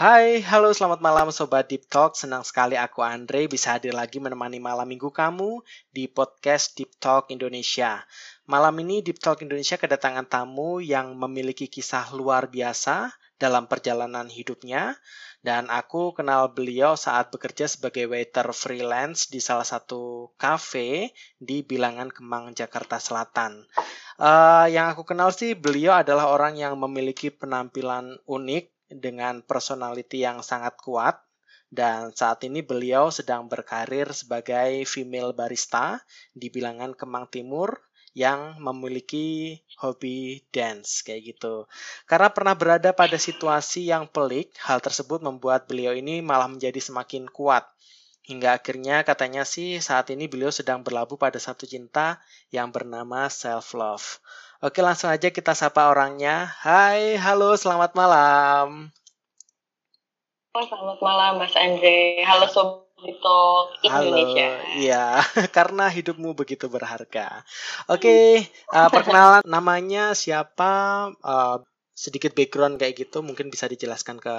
Hai, halo selamat malam Sobat Deep Talk. Senang sekali aku Andre bisa hadir lagi menemani malam minggu kamu di podcast Deep Talk Indonesia. Malam ini Deep Talk Indonesia kedatangan tamu yang memiliki kisah luar biasa dalam perjalanan hidupnya dan aku kenal beliau saat bekerja sebagai waiter freelance di salah satu cafe di Bilangan Kemang, Jakarta Selatan. Uh, yang aku kenal sih beliau adalah orang yang memiliki penampilan unik dengan personality yang sangat kuat dan saat ini beliau sedang berkarir sebagai female barista di bilangan Kemang Timur yang memiliki hobi dance kayak gitu. Karena pernah berada pada situasi yang pelik, hal tersebut membuat beliau ini malah menjadi semakin kuat. Hingga akhirnya katanya sih saat ini beliau sedang berlabuh pada satu cinta yang bernama self love. Oke, langsung aja kita sapa orangnya. Hai, halo, selamat malam. Oh, selamat malam Mas Andre. Halo Sobat Indonesia. Halo, iya, karena hidupmu begitu berharga. Oke, uh, perkenalan namanya siapa? Uh, sedikit background kayak gitu, mungkin bisa dijelaskan ke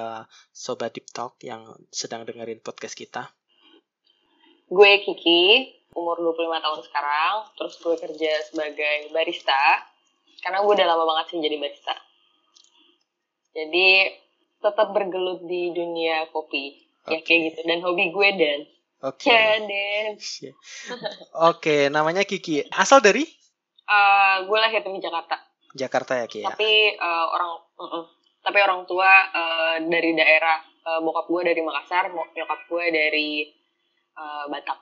Sobat Deep Talk yang sedang dengerin podcast kita. Gue Kiki, umur 25 tahun sekarang, terus gue kerja sebagai barista karena gue udah lama banget sih jadi barista jadi tetap bergelut di dunia kopi okay. ya kayak gitu dan hobi gue dan Oke. Okay. dance. Oke, okay, namanya Kiki. Asal dari? Uh, gue lahir di Jakarta. Jakarta ya, Ki. Ya? Tapi uh, orang, uh -uh. tapi orang tua uh, dari daerah. Uh, bokap gue dari Makassar, nyokap gue dari uh, Batak.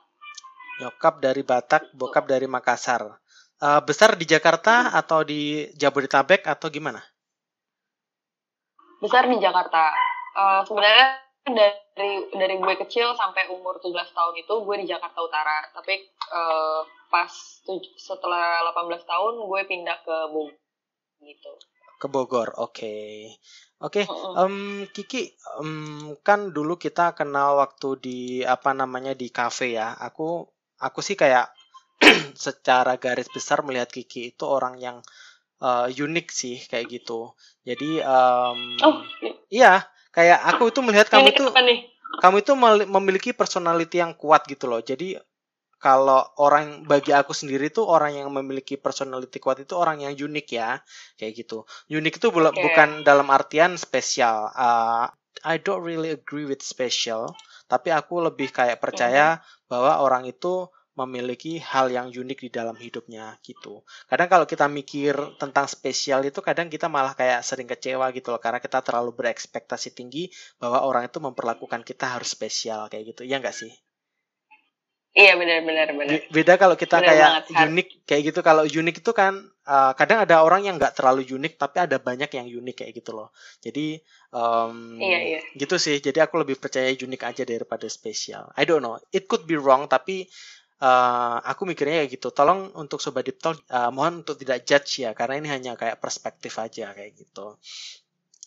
Nyokap dari Batak, bokap dari Makassar uh, besar di Jakarta atau di Jabodetabek atau gimana? Besar di Jakarta. Uh, sebenarnya dari dari gue kecil sampai umur 17 tahun itu gue di Jakarta Utara. Tapi uh, pas setelah 18 tahun gue pindah ke Bogor gitu. Ke Bogor, oke. Okay. Oke, okay. um, Kiki, um, kan dulu kita kenal waktu di apa namanya di kafe ya. Aku aku sih kayak secara garis besar melihat Kiki itu orang yang uh, unik sih kayak gitu. Jadi um, oh. iya, kayak aku itu melihat kamu itu kamu itu memiliki personality yang kuat gitu loh. Jadi kalau orang bagi aku sendiri tuh orang yang memiliki personality kuat itu orang yang unik ya kayak gitu. Unik itu okay. bukan dalam artian spesial. Uh, I don't really agree with special, tapi aku lebih kayak percaya mm -hmm. bahwa orang itu memiliki hal yang unik di dalam hidupnya gitu. Kadang kalau kita mikir tentang spesial itu kadang kita malah kayak sering kecewa gitu loh karena kita terlalu berekspektasi tinggi bahwa orang itu memperlakukan kita harus spesial kayak gitu. Ya enggak sih? Iya benar benar. Beda kalau kita benar kayak banget, unik kayak gitu. Kalau unik itu kan uh, kadang ada orang yang nggak terlalu unik tapi ada banyak yang unik kayak gitu loh. Jadi um, iya, iya. gitu sih. Jadi aku lebih percaya unik aja daripada spesial. I don't know. It could be wrong tapi uh, aku mikirnya kayak gitu. Tolong untuk sobat deep talk uh, mohon untuk tidak judge ya karena ini hanya kayak perspektif aja kayak gitu.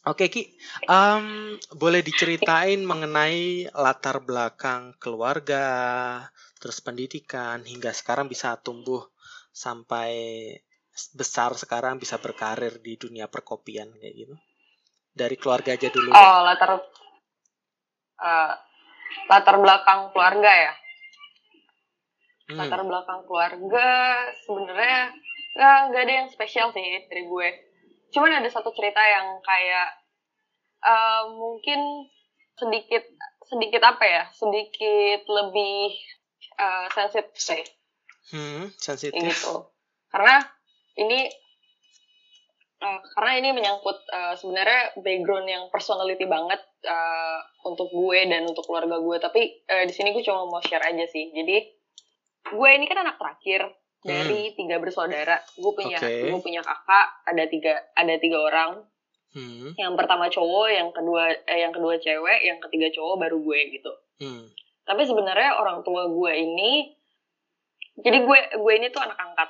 Oke Ki, um, boleh diceritain mengenai latar belakang keluarga, terus pendidikan hingga sekarang bisa tumbuh sampai besar sekarang bisa berkarir di dunia perkopian kayak gitu. Dari keluarga aja dulu. Oh, latar uh, latar belakang keluarga ya hmm. latar belakang keluarga sebenarnya nggak nggak ada yang spesial sih dari gue. Cuman ada satu cerita yang kayak uh, mungkin sedikit sedikit apa ya sedikit lebih uh, sensitif sih. Hmm, sensitif. Gitu. Karena ini uh, karena ini menyangkut uh, sebenarnya background yang personality banget uh, untuk gue dan untuk keluarga gue. Tapi uh, di sini gue cuma mau share aja sih. Jadi gue ini kan anak terakhir dari hmm. tiga bersaudara. Gue punya okay. gue punya kakak ada tiga ada tiga orang. Hmm. Yang pertama cowok, yang kedua eh, yang kedua cewek, yang ketiga cowok baru gue gitu. Hmm. Tapi sebenarnya orang tua gue ini jadi gue gue ini tuh anak angkat.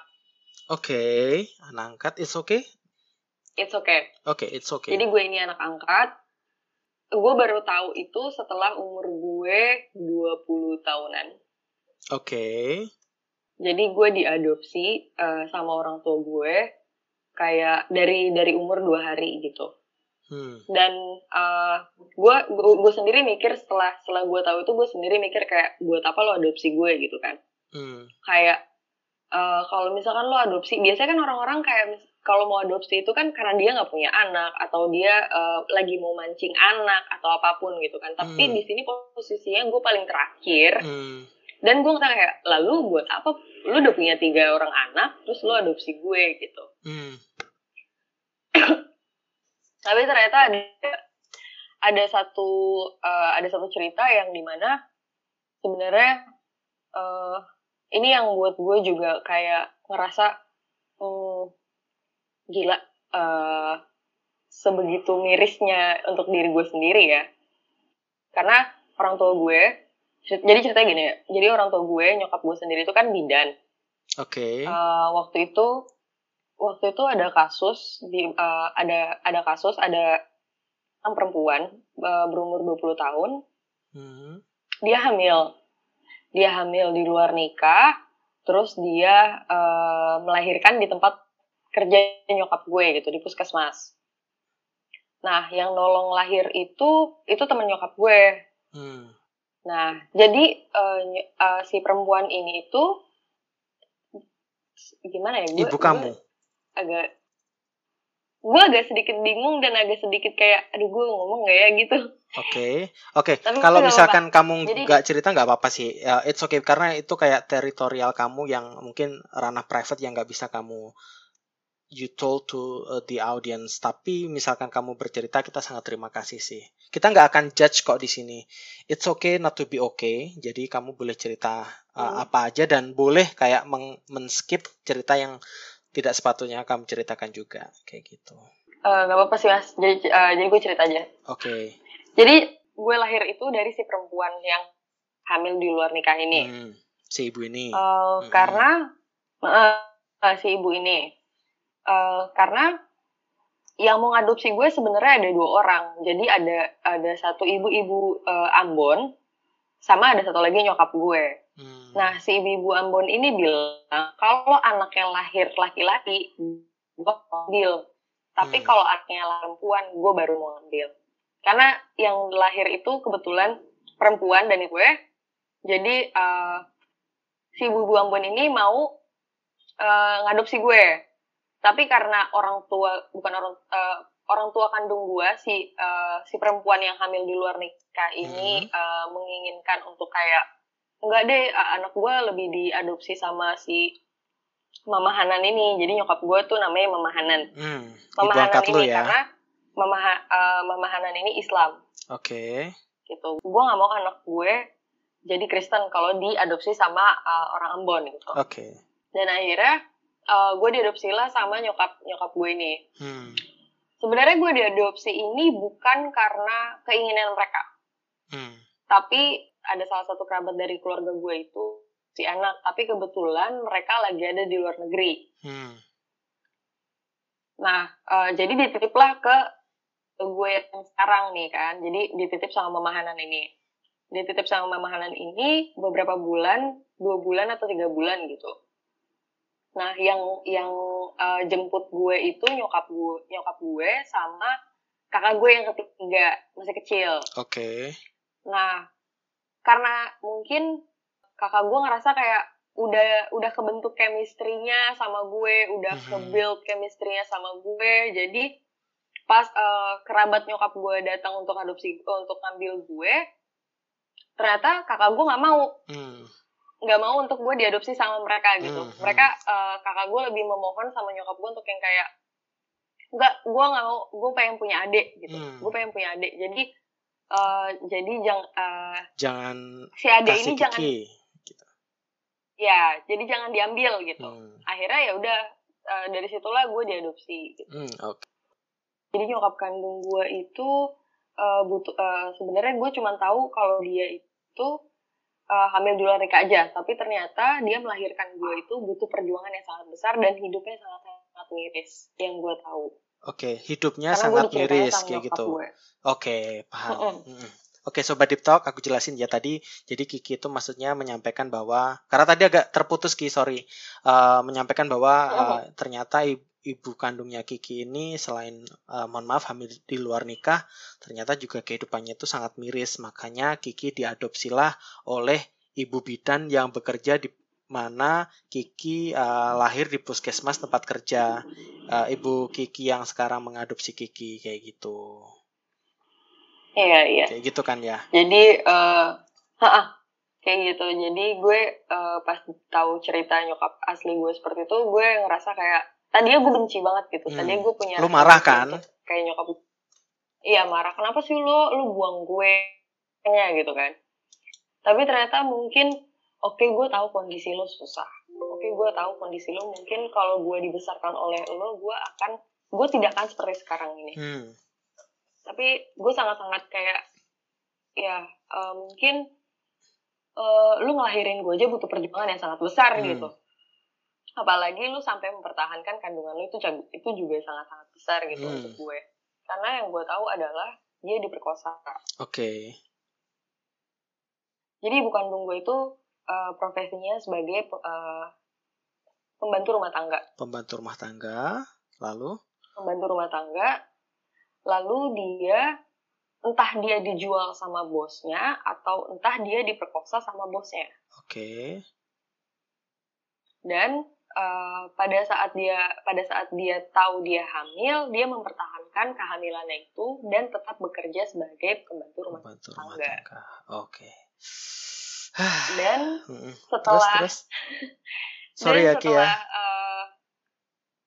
Oke, okay. anak angkat, it's okay. It's okay. Oke, okay, it's okay. Jadi gue ini anak angkat. Gue baru tahu itu setelah umur gue 20 tahunan. Oke. Okay. Jadi gue diadopsi uh, sama orang tua gue kayak dari dari umur dua hari gitu. hmm. dan gue uh, gue sendiri mikir setelah setelah gue tahu itu gue sendiri mikir kayak buat apa lo adopsi gue gitu kan hmm. kayak uh, kalau misalkan lo adopsi biasanya kan orang-orang kayak kalau mau adopsi itu kan karena dia nggak punya anak atau dia uh, lagi mau mancing anak atau apa pun gitu kan tapi hmm. di sini posisinya gue paling terakhir hmm. Dan gue ngerasa kayak lalu buat apa? Lu udah punya tiga orang anak terus lu adopsi gue gitu. Hmm. tapi ternyata ada ada satu uh, ada satu cerita yang di mana sebenarnya uh, ini yang buat gue juga kayak ngerasa hmm, gila uh, sebegitu mirisnya untuk diri gue sendiri ya. Karena orang tua gue jadi ceritanya gini ya jadi orang tua gue nyokap gue sendiri itu kan bidan oke okay. uh, waktu itu waktu itu ada kasus di uh, ada ada kasus ada orang perempuan uh, berumur 20 tahun hmm. dia hamil dia hamil di luar nikah terus dia uh, melahirkan di tempat kerja nyokap gue gitu di puskesmas. Nah, yang nolong lahir itu itu temen nyokap gue. Hmm. Nah, jadi uh, uh, si perempuan ini itu gimana ya? Gue, Ibu kamu. Gue agak gue agak sedikit bingung dan agak sedikit kayak aduh gue ngomong gak ya gitu. Oke, okay. oke. Okay. Kalau misalkan apa. kamu nggak cerita nggak apa-apa sih. Ya, it's okay karena itu kayak teritorial kamu yang mungkin ranah private yang nggak bisa kamu you told to uh, the audience. Tapi misalkan kamu bercerita, kita sangat terima kasih sih. Kita nggak akan judge kok di sini. It's okay not to be okay. Jadi kamu boleh cerita uh, hmm. apa aja dan boleh kayak men-skip cerita yang tidak sepatutnya kamu ceritakan juga kayak gitu. Uh, gak apa-apa sih mas. Jadi uh, jadi gue cerita aja. Oke. Okay. Jadi gue lahir itu dari si perempuan yang hamil di luar nikah ini. Hmm, si ibu ini. Uh, hmm. Karena uh, si ibu ini uh, karena yang mau ngadopsi gue sebenarnya ada dua orang. Jadi ada ada satu ibu-ibu uh, Ambon sama ada satu lagi nyokap gue. Hmm. Nah, si ibu-ibu Ambon ini bilang kalau anaknya lahir laki-laki, gue ambil. Tapi hmm. kalau anaknya perempuan, gue baru mau ambil. Karena yang lahir itu kebetulan perempuan dan gue. Jadi uh, si ibu-ibu Ambon ini mau uh, ngadopsi gue tapi karena orang tua bukan orang uh, orang tua kandung gue si uh, si perempuan yang hamil di luar nikah ini hmm. uh, menginginkan untuk kayak enggak deh anak gue lebih diadopsi sama si Mama Hanan ini jadi nyokap gue tuh namanya Mama Hanan hmm. Mama Hanan ini ya. karena Mama uh, Mama Hanan ini Islam oke okay. gitu gue nggak mau anak gue jadi Kristen kalau diadopsi sama uh, orang Ambon gitu oke okay. dan akhirnya uh, gue diadopsi lah sama nyokap nyokap gue ini. Hmm. Sebenarnya gue diadopsi ini bukan karena keinginan mereka, hmm. tapi ada salah satu kerabat dari keluarga gue itu si anak, tapi kebetulan mereka lagi ada di luar negeri. Hmm. Nah, uh, jadi dititiplah ke gue yang sekarang nih kan, jadi dititip sama mamahanan ini. Dititip sama mamahanan ini beberapa bulan, dua bulan atau tiga bulan gitu Nah, yang yang uh, jemput gue itu nyokap gue, nyokap gue sama kakak gue yang ketiga masih kecil. Oke. Okay. Nah, karena mungkin kakak gue ngerasa kayak udah udah kebentuk chemistry-nya sama gue, udah mm -hmm. ke-build chemistry-nya sama gue. Jadi pas uh, kerabat nyokap gue datang untuk adopsi untuk ngambil gue, ternyata kakak gue nggak mau. Mm nggak mau untuk gue diadopsi sama mereka gitu. Hmm, hmm. Mereka uh, kakak gue lebih memohon sama nyokap gue untuk yang kayak nggak gue nggak mau gue pengen punya adik gitu. Hmm. Gue pengen punya adik. Jadi uh, jadi jangan uh, jangan si adik ini kiki. jangan gitu. ya jadi jangan diambil gitu. Hmm. Akhirnya ya udah uh, dari situlah gue diadopsi. Gitu. Hmm, okay. Jadi nyokap kandung gue itu uh, butuh uh, sebenarnya gue cuma tahu kalau dia itu uh, hamil di luar nikah aja, tapi ternyata dia melahirkan gue itu butuh perjuangan yang sangat besar dan hidupnya sangat sangat miris yang gue tahu. Oke, okay, hidupnya Karena sangat miris kayak gitu. Oke, okay, paham. Mm -hmm. Oke, okay, sobat Deep Talk, aku jelasin ya tadi. Jadi Kiki itu maksudnya menyampaikan bahwa karena tadi agak terputus Ki, sorry. Uh, menyampaikan bahwa uh, ternyata ibu kandungnya Kiki ini selain uh, mohon maaf hamil di luar nikah, ternyata juga kehidupannya itu sangat miris. Makanya Kiki diadopsilah oleh ibu bidan yang bekerja di mana Kiki uh, lahir di puskesmas tempat kerja uh, ibu Kiki yang sekarang mengadopsi Kiki kayak gitu. Iya iya. Kayak gitu kan ya. Jadi uh, kayak gitu jadi gue uh, pas tahu cerita nyokap asli gue seperti itu gue ngerasa kayak tadinya gue benci banget gitu. Hmm. tadinya gue punya lu marah kan? kayak nyokap iya marah. Kenapa sih lo lu buang gue. Nya gitu kan. Tapi ternyata mungkin oke okay, gue tahu kondisi lo susah. Oke okay, gue tahu kondisi lo mungkin kalau gue dibesarkan oleh lo gue akan gue tidak akan seperti sekarang ini. Hmm. tapi gue sangat-sangat kayak ya uh, mungkin uh, lu ngelahirin gue aja butuh perjuangan yang sangat besar hmm. gitu apalagi lu sampai mempertahankan kandungan lu itu itu juga sangat sangat besar gitu hmm. untuk gue karena yang gue tahu adalah dia diperkosa oke okay. jadi ibu kandung gue itu uh, profesinya sebagai uh, pembantu rumah tangga pembantu rumah tangga lalu pembantu rumah tangga lalu dia entah dia dijual sama bosnya atau entah dia diperkosa sama bosnya. Oke. Okay. Dan uh, pada saat dia pada saat dia tahu dia hamil, dia mempertahankan kehamilannya itu dan tetap bekerja sebagai pembantu rumah pembantu tangga. Rumah tangga. Oke. Okay. dan setelah terus, terus. Sorry ya Kia. Uh,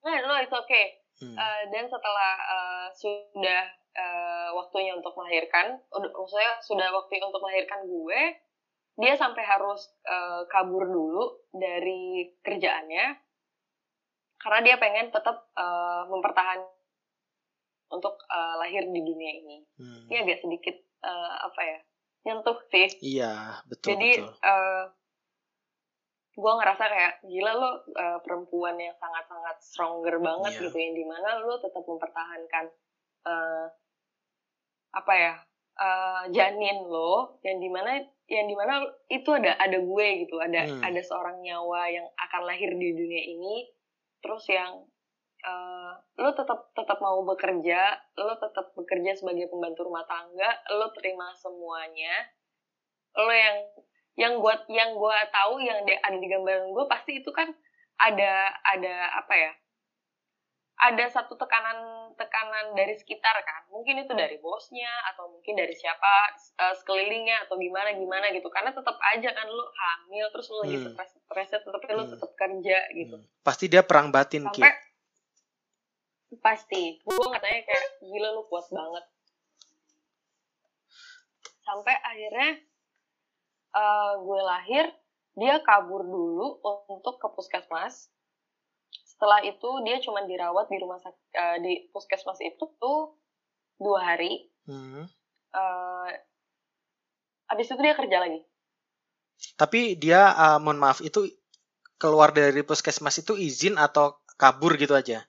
no, no, it's okay. Hmm. Uh, dan setelah uh, sudah uh, waktunya untuk melahirkan, maksudnya sudah waktu untuk melahirkan gue, dia sampai harus uh, kabur dulu dari kerjaannya karena dia pengen tetap uh, mempertahankan untuk uh, lahir di dunia ini. Hmm. Ini agak sedikit uh, apa ya nyentuh sih. Iya betul. Jadi betul. Uh, gue ngerasa kayak gila lo uh, perempuan yang sangat-sangat stronger banget yeah. gitu yang di mana lo tetap mempertahankan uh, apa ya uh, janin lo yang di mana yang di mana itu ada ada gue gitu ada hmm. ada seorang nyawa yang akan lahir di dunia ini terus yang uh, lo tetap tetap mau bekerja lo tetap bekerja sebagai pembantu rumah tangga lo terima semuanya lo yang yang gue yang gue tahu yang ada di gambaran gue pasti itu kan ada ada apa ya ada satu tekanan tekanan dari sekitar kan mungkin itu dari bosnya atau mungkin dari siapa uh, sekelilingnya atau gimana gimana gitu karena tetap aja kan lu hamil terus lu lagi hmm. stres stresnya tetap hmm. lu tetap kerja gitu hmm. pasti dia perang batin sampai Ki. pasti gue katanya kayak gila lu kuat banget sampai akhirnya uh, gue lahir dia kabur dulu untuk ke puskesmas setelah itu dia cuma dirawat di rumah sakit uh, di puskesmas itu tuh dua hari. Hmm. uh, abis itu dia kerja lagi. Tapi dia uh, mohon maaf itu keluar dari puskesmas itu izin atau kabur gitu aja?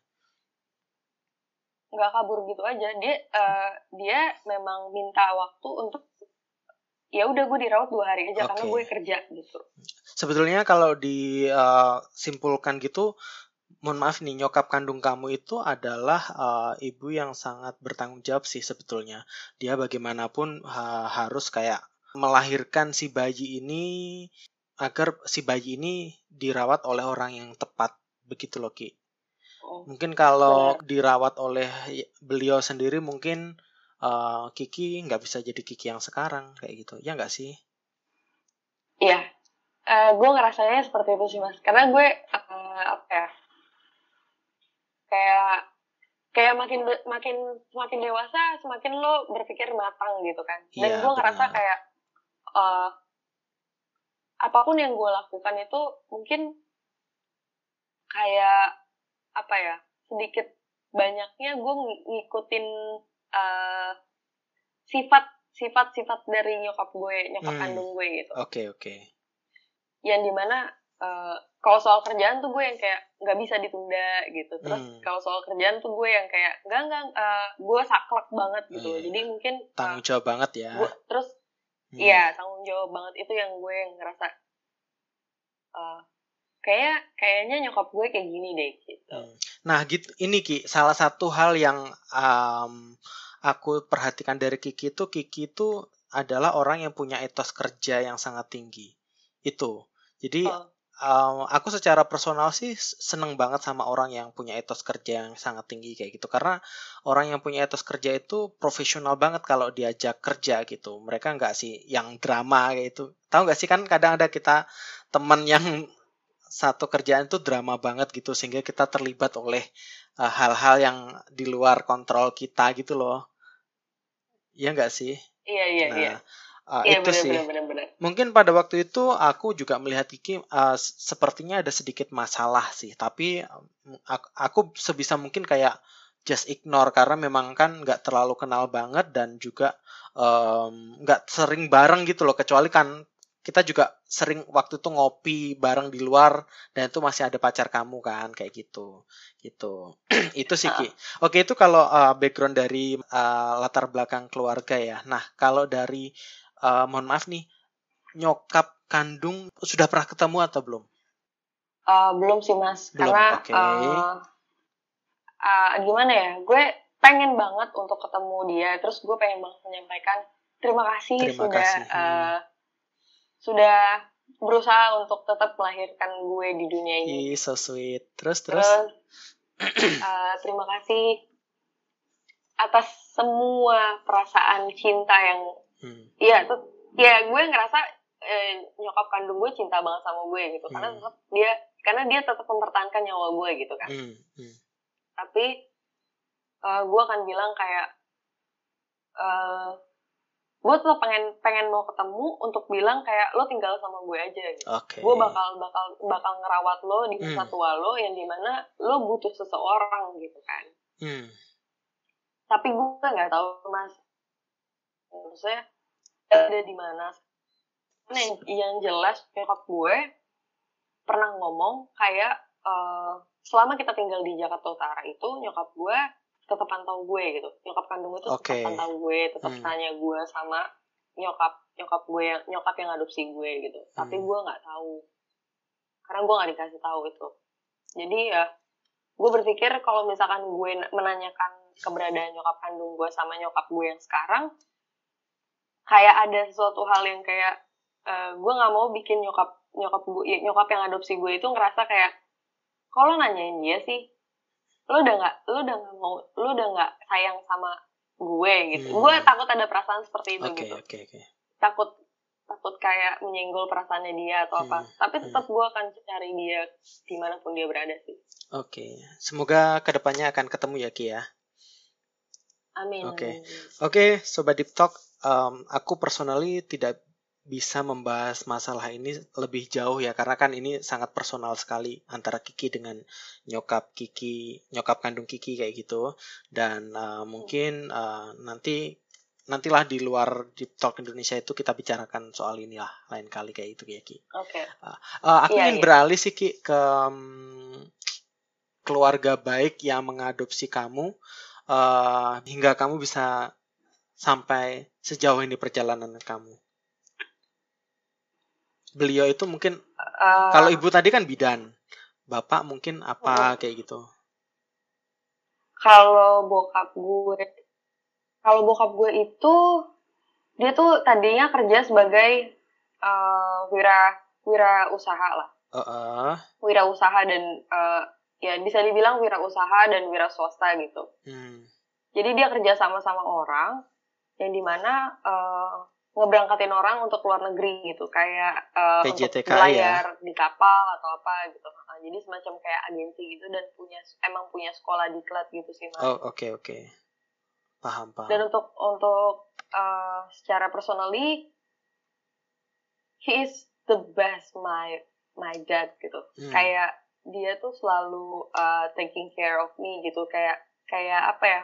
Nggak kabur gitu aja. Dia uh, dia memang minta waktu untuk ya udah gue dirawat dua hari aja okay. karena gue kerja gitu. Sebetulnya kalau disimpulkan gitu mohon maaf nih nyokap kandung kamu itu adalah uh, ibu yang sangat bertanggung jawab sih sebetulnya. Dia bagaimanapun ha harus kayak melahirkan si bayi ini agar si bayi ini dirawat oleh orang yang tepat. Begitu loh Ki. Oh, mungkin kalau benar. dirawat oleh beliau sendiri mungkin uh, Kiki nggak bisa jadi Kiki yang sekarang kayak gitu. Ya nggak sih? Iya. Uh, gue ngerasanya seperti itu sih mas. Karena gue uh, apa ya kayak kayak makin makin semakin dewasa semakin lo berpikir matang gitu kan dan ya, gue ngerasa kayak uh, apa pun yang gue lakukan itu mungkin kayak apa ya sedikit banyaknya gue ngikutin uh, sifat sifat sifat dari nyokap gue nyokap hmm. kandung gue gitu oke okay, oke okay. yang di mana uh, kalau soal kerjaan tuh gue yang kayak nggak bisa ditunda gitu terus hmm. kalau soal kerjaan tuh gue yang kayak enggak enggak uh, gue saklek banget gitu hmm. jadi mungkin tanggung jawab uh, banget ya gue, terus hmm. iya hmm. tanggung jawab banget itu yang gue yang ngerasa uh, kayak kayaknya nyokap gue kayak gini deh gitu Hmm. Nah, gitu ini Ki, salah satu hal yang um, aku perhatikan dari Kiki itu Kiki itu adalah orang yang punya etos kerja yang sangat tinggi. Itu. Jadi oh, um, aku secara personal sih seneng banget sama orang yang punya etos kerja yang sangat tinggi kayak gitu. Karena orang yang punya etos kerja itu profesional banget kalau diajak kerja gitu. Mereka nggak sih yang drama kayak itu tahu nggak sih kan kadang ada kita teman yang satu kerjaan itu drama banget gitu sehingga kita terlibat oleh uh, hal-hal yang di luar kontrol kita gitu loh. Iya nggak sih? Iya iya nah iya uh, iya itu benar sih benar benar benar Mungkin pada waktu itu aku juga melihat Kiki uh, s- sepertinya ada sedikit masalah sih, tapi um, aku, aku sebisa mungkin kayak just ignore karena memang kan nggak terlalu kenal banget dan juga um, nggak sering bareng gitu loh, kecuali kan kita juga sering waktu itu ngopi bareng di luar dan itu masih ada pacar kamu kan kayak gitu gitu itu sih Ki. Heeh. Oke itu kalau uh, background dari uh, latar belakang keluarga ya. Nah kalau dari uh, mohon maaf nih nyokap kandung sudah pernah ketemu atau belum? Eh, belum sih mas Belum, karena oke. eh, eh, gimana ya gue pengen banget untuk ketemu dia terus gue pengen banget menyampaikan terima kasih Terima sudah kasih. Eh, sudah berusaha untuk tetap melahirkan gue di dunia ini Ih, so sweet. Terus terus. terus eh, terima kasih atas semua perasaan cinta yang Hmm, Iya, tuh ya gue ngerasa eh, nyokap kandung gue cinta banget sama gue gitu karena Hmm. tetap dia karena dia tetap mempertahankan nyawa gue gitu kan. hmm, hmm. Tapi eh, gue akan bilang kayak eh gue tetap pengen pengen mau ketemu untuk bilang kayak lo tinggal sama gue aja gitu. Oke. Gue bakal bakal bakal ngerawat lo di masa Hmm. tua lo yang di mana lo butuh seseorang gitu kan. Hmm, Tapi gue nggak tahu mas, maksudnya ada di mana Nah, yang, yang jelas nyokap gue pernah ngomong kayak eh, selama kita tinggal di Jakarta Utara itu nyokap gue tetap pantau gue gitu nyokap kandung gue tuh Oke. tetap pantau gue tetap Hmm. tanya gue sama nyokap nyokap gue yang nyokap yang adopsi gue gitu tapi Hmm. gue nggak tahu karena gue nggak dikasih tahu itu jadi ya gue berpikir kalau misalkan gue na- menanyakan keberadaan nyokap kandung gue sama nyokap gue yang sekarang kayak ada sesuatu hal yang kayak eh, gue nggak mau bikin nyokap nyokap gue ya, nyokap yang adopsi gue itu ngerasa kayak kalau nanyain dia sih lu udah nggak lu udah nggak mau lu udah nggak sayang sama gue gitu Hmm. gue takut ada perasaan seperti itu Oke gitu oke oke. takut takut kayak menyenggol perasaannya dia atau apa Hmm, tapi tetap gue akan cari dia di mana pun dia berada sih Oke. Semoga ke depannya akan ketemu ya Ki ya. amin Oke. amin. Oke, Sobat Deep Talk, em, aku personally tidak bisa membahas masalah ini lebih jauh ya karena kan ini sangat personal sekali antara Kiki dengan nyokap Kiki, nyokap kandung Kiki kayak gitu dan eh, mungkin eh, nanti nantilah di luar Deep Talk Indonesia itu kita bicarakan soal ini lah lain kali kayak itu ya Ki. oke Eh, aku Iya, ingin iya. beralih sih Ki ke mm, keluarga baik yang mengadopsi kamu eh, hingga kamu bisa sampai sejauh ini perjalanan kamu. Beliau itu mungkin Eh, kalau ibu tadi kan bidan, bapak mungkin apa kayak gitu. kalau bokap gue kalau bokap gue itu dia tuh tadinya kerja sebagai eh, wira wira usaha lah. Eh, eh, wira usaha dan eh, ya bisa dibilang wira usaha dan wira swasta gitu. Hmm, jadi dia kerja sama sama orang yang di mana eh, ngeberangkatin orang untuk luar negeri gitu kayak eh, untuk PJTK belajar di kapal atau apa gitu. Nah, jadi semacam kayak agensi gitu dan punya emang punya sekolah diklat gitu sih mas. Oh oke oke, paham paham. dan untuk untuk uh, secara personally he is the best my my dad gitu. Hmm, kayak dia tuh selalu uh, taking care of me gitu. Kayak kayak apa ya?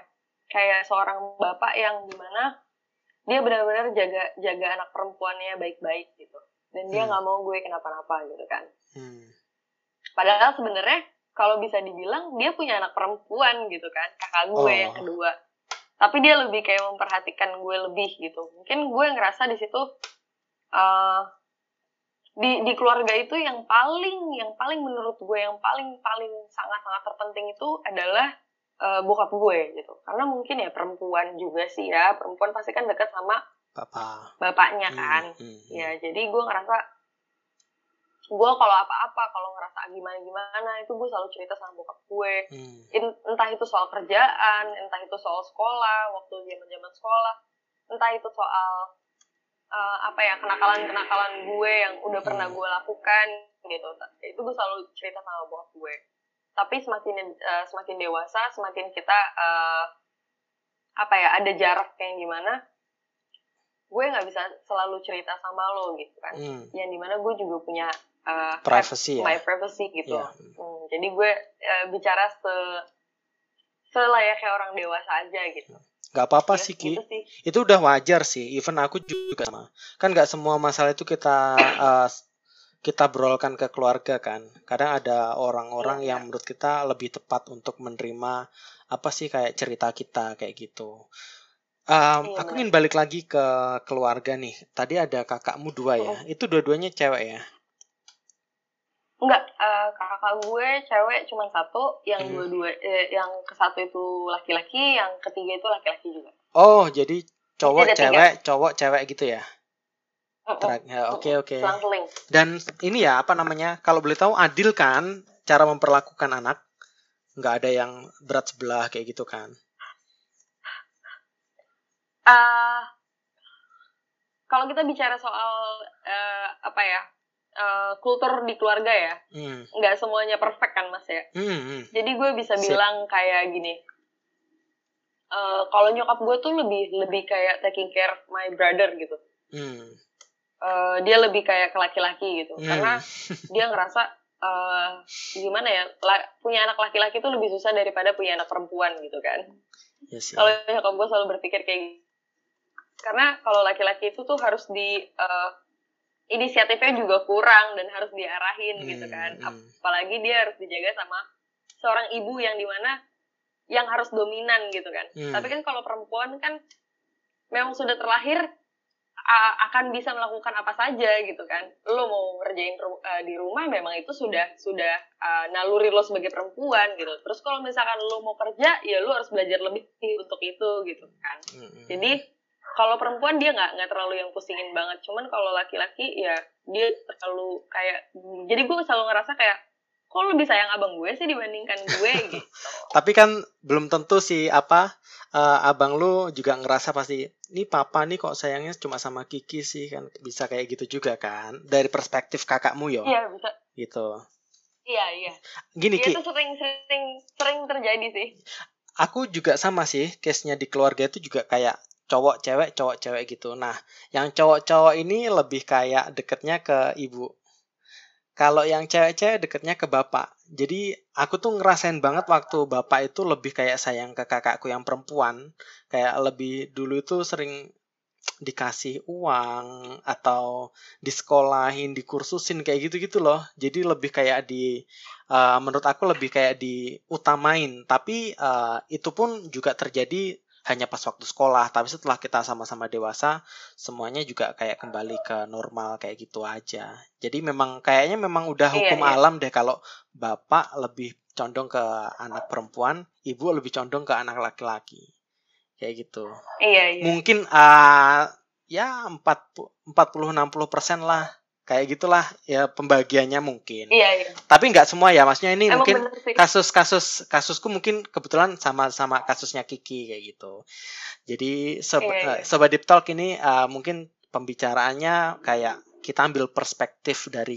Kayak seorang bapak yang di mana dia benar-benar jaga jaga anak perempuannya baik-baik gitu. Dan dia Hmm. nggak mau gue kenapa-napa gitu kan. Hmm, padahal sebenarnya kalau bisa dibilang dia punya anak perempuan gitu kan kakak gue Oh. yang kedua. Tapi dia lebih kayak memperhatikan gue lebih gitu. Mungkin gue ngerasa di situ eh di di keluarga itu yang paling yang paling menurut gue yang paling paling sangat sangat terpenting itu adalah uh, bokap gue gitu. Karena mungkin ya perempuan juga sih ya. Perempuan pasti kan dekat sama Bapak. bapaknya hmm, kan. hmm, hmm, ya jadi gue ngerasa gue kalau apa-apa kalau ngerasa gimana gimana itu gue selalu cerita sama bokap gue. Hmm. entah itu soal kerjaan entah itu soal sekolah waktu zaman zaman sekolah entah itu soal uh, apa ya kenakalan-kenakalan gue yang udah pernah hmm. gue lakukan gitu. Itu gue selalu cerita sama bokap gue tapi semakin uh, semakin dewasa semakin kita uh, apa ya ada jarak kayak gimana gue nggak bisa selalu cerita sama lo gitu kan hmm. yang di mana gue juga punya uh, privacy ya? my privacy gitu yeah. hmm, jadi gue uh, bicara se selayaknya orang dewasa aja gitu Gak apa-apa ya, sih Ki. Gitu sih. Itu udah wajar sih. Even aku juga sama. Kan gak semua masalah itu kita uh, kita brolkan ke keluarga kan. Kadang ada orang-orang ya, yang menurut kita lebih tepat untuk menerima apa sih kayak cerita kita kayak gitu. Um, iya, aku ingin balik lagi ke keluarga nih. Tadi ada kakakmu dua ya. Itu dua-duanya cewek ya? Enggak, uh, kakak gue cewek cuma satu, yang hmm. dua-dua eh, yang ke satu itu laki-laki, yang ketiga itu laki-laki juga. Oh, jadi cowok cewek, tiga. cowok cewek gitu ya? Oke oke. Dan ini ya apa namanya? Kalau boleh tahu adil kan cara memperlakukan anak? Nggak ada yang berat sebelah kayak gitu kan? Uh, kalau kita bicara soal uh, apa ya uh, kultur di keluarga ya hmm. nggak semuanya perfect kan mas ya hmm, hmm. jadi gue bisa Sip. bilang kayak gini uh, kalau nyokap gue tuh lebih lebih kayak taking care of my brother gitu hmm. Uh, dia lebih kayak ke laki-laki gitu hmm. karena dia ngerasa uh, gimana ya la punya anak laki-laki tuh lebih susah daripada punya anak perempuan gitu kan yes, kalau nyokap gue selalu berpikir kayak gitu karena kalau laki-laki itu tuh harus di uh, inisiatifnya juga kurang dan harus diarahin hmm, gitu kan hmm. apalagi dia harus dijaga sama seorang ibu yang di mana yang harus dominan gitu kan hmm. tapi kan kalau perempuan kan memang sudah terlahir akan bisa melakukan apa saja gitu kan. Lo mau ngerjain uh, di rumah memang itu sudah sudah uh, naluri lo sebagai perempuan gitu. Terus kalau misalkan lo mau kerja ya lo harus belajar lebih untuk itu gitu kan. Hmm. hmm jadi kalau perempuan dia nggak nggak terlalu yang pusingin banget. Cuman kalau laki-laki ya dia terlalu kayak jadi gue selalu ngerasa kayak kok lebih sayang abang gue sih dibandingkan gue gitu? Tapi kan belum tentu sih apa uh, abang lu juga ngerasa pasti ini papa nih kok sayangnya cuma sama Kiki sih kan. Bisa kayak gitu juga kan dari perspektif kakakmu yo. Iya bisa. Gitu. Iya iya. Gini ya, Ki. itu sering sering sering terjadi sih. Aku juga sama sih case nya di keluarga itu juga kayak cowok cewek cowok cewek gitu. Nah yang cowok cowok ini lebih kayak deketnya ke ibu kalau yang cewek-cewek deketnya ke bapak jadi aku tuh ngerasain banget waktu bapak itu lebih kayak sayang ke kakakku yang perempuan kayak lebih dulu itu sering dikasih uang atau disekolahin, dikursusin kayak gitu-gitu loh. Jadi lebih kayak di uh, menurut aku lebih kayak diutamain. Tapi uh, itu pun juga terjadi hanya pas waktu sekolah tapi setelah kita sama-sama dewasa semuanya juga kayak kembali ke normal kayak gitu aja jadi memang kayaknya memang udah iya, hukum iya, iya. alam deh kalau bapak lebih condong ke anak perempuan ibu lebih condong ke anak laki-laki kayak gitu iya, iya. mungkin uh, ya 40 60 persen lah kayak gitulah ya pembagiannya mungkin. Iya, iya. Tapi nggak semua ya, maksudnya ini Emang mungkin kasus-kasus kasusku mungkin kebetulan sama-sama kasusnya Kiki kayak gitu. Jadi sob, iya, iya. sobat Deep Talk ini uh, mungkin pembicaraannya kayak kita ambil perspektif dari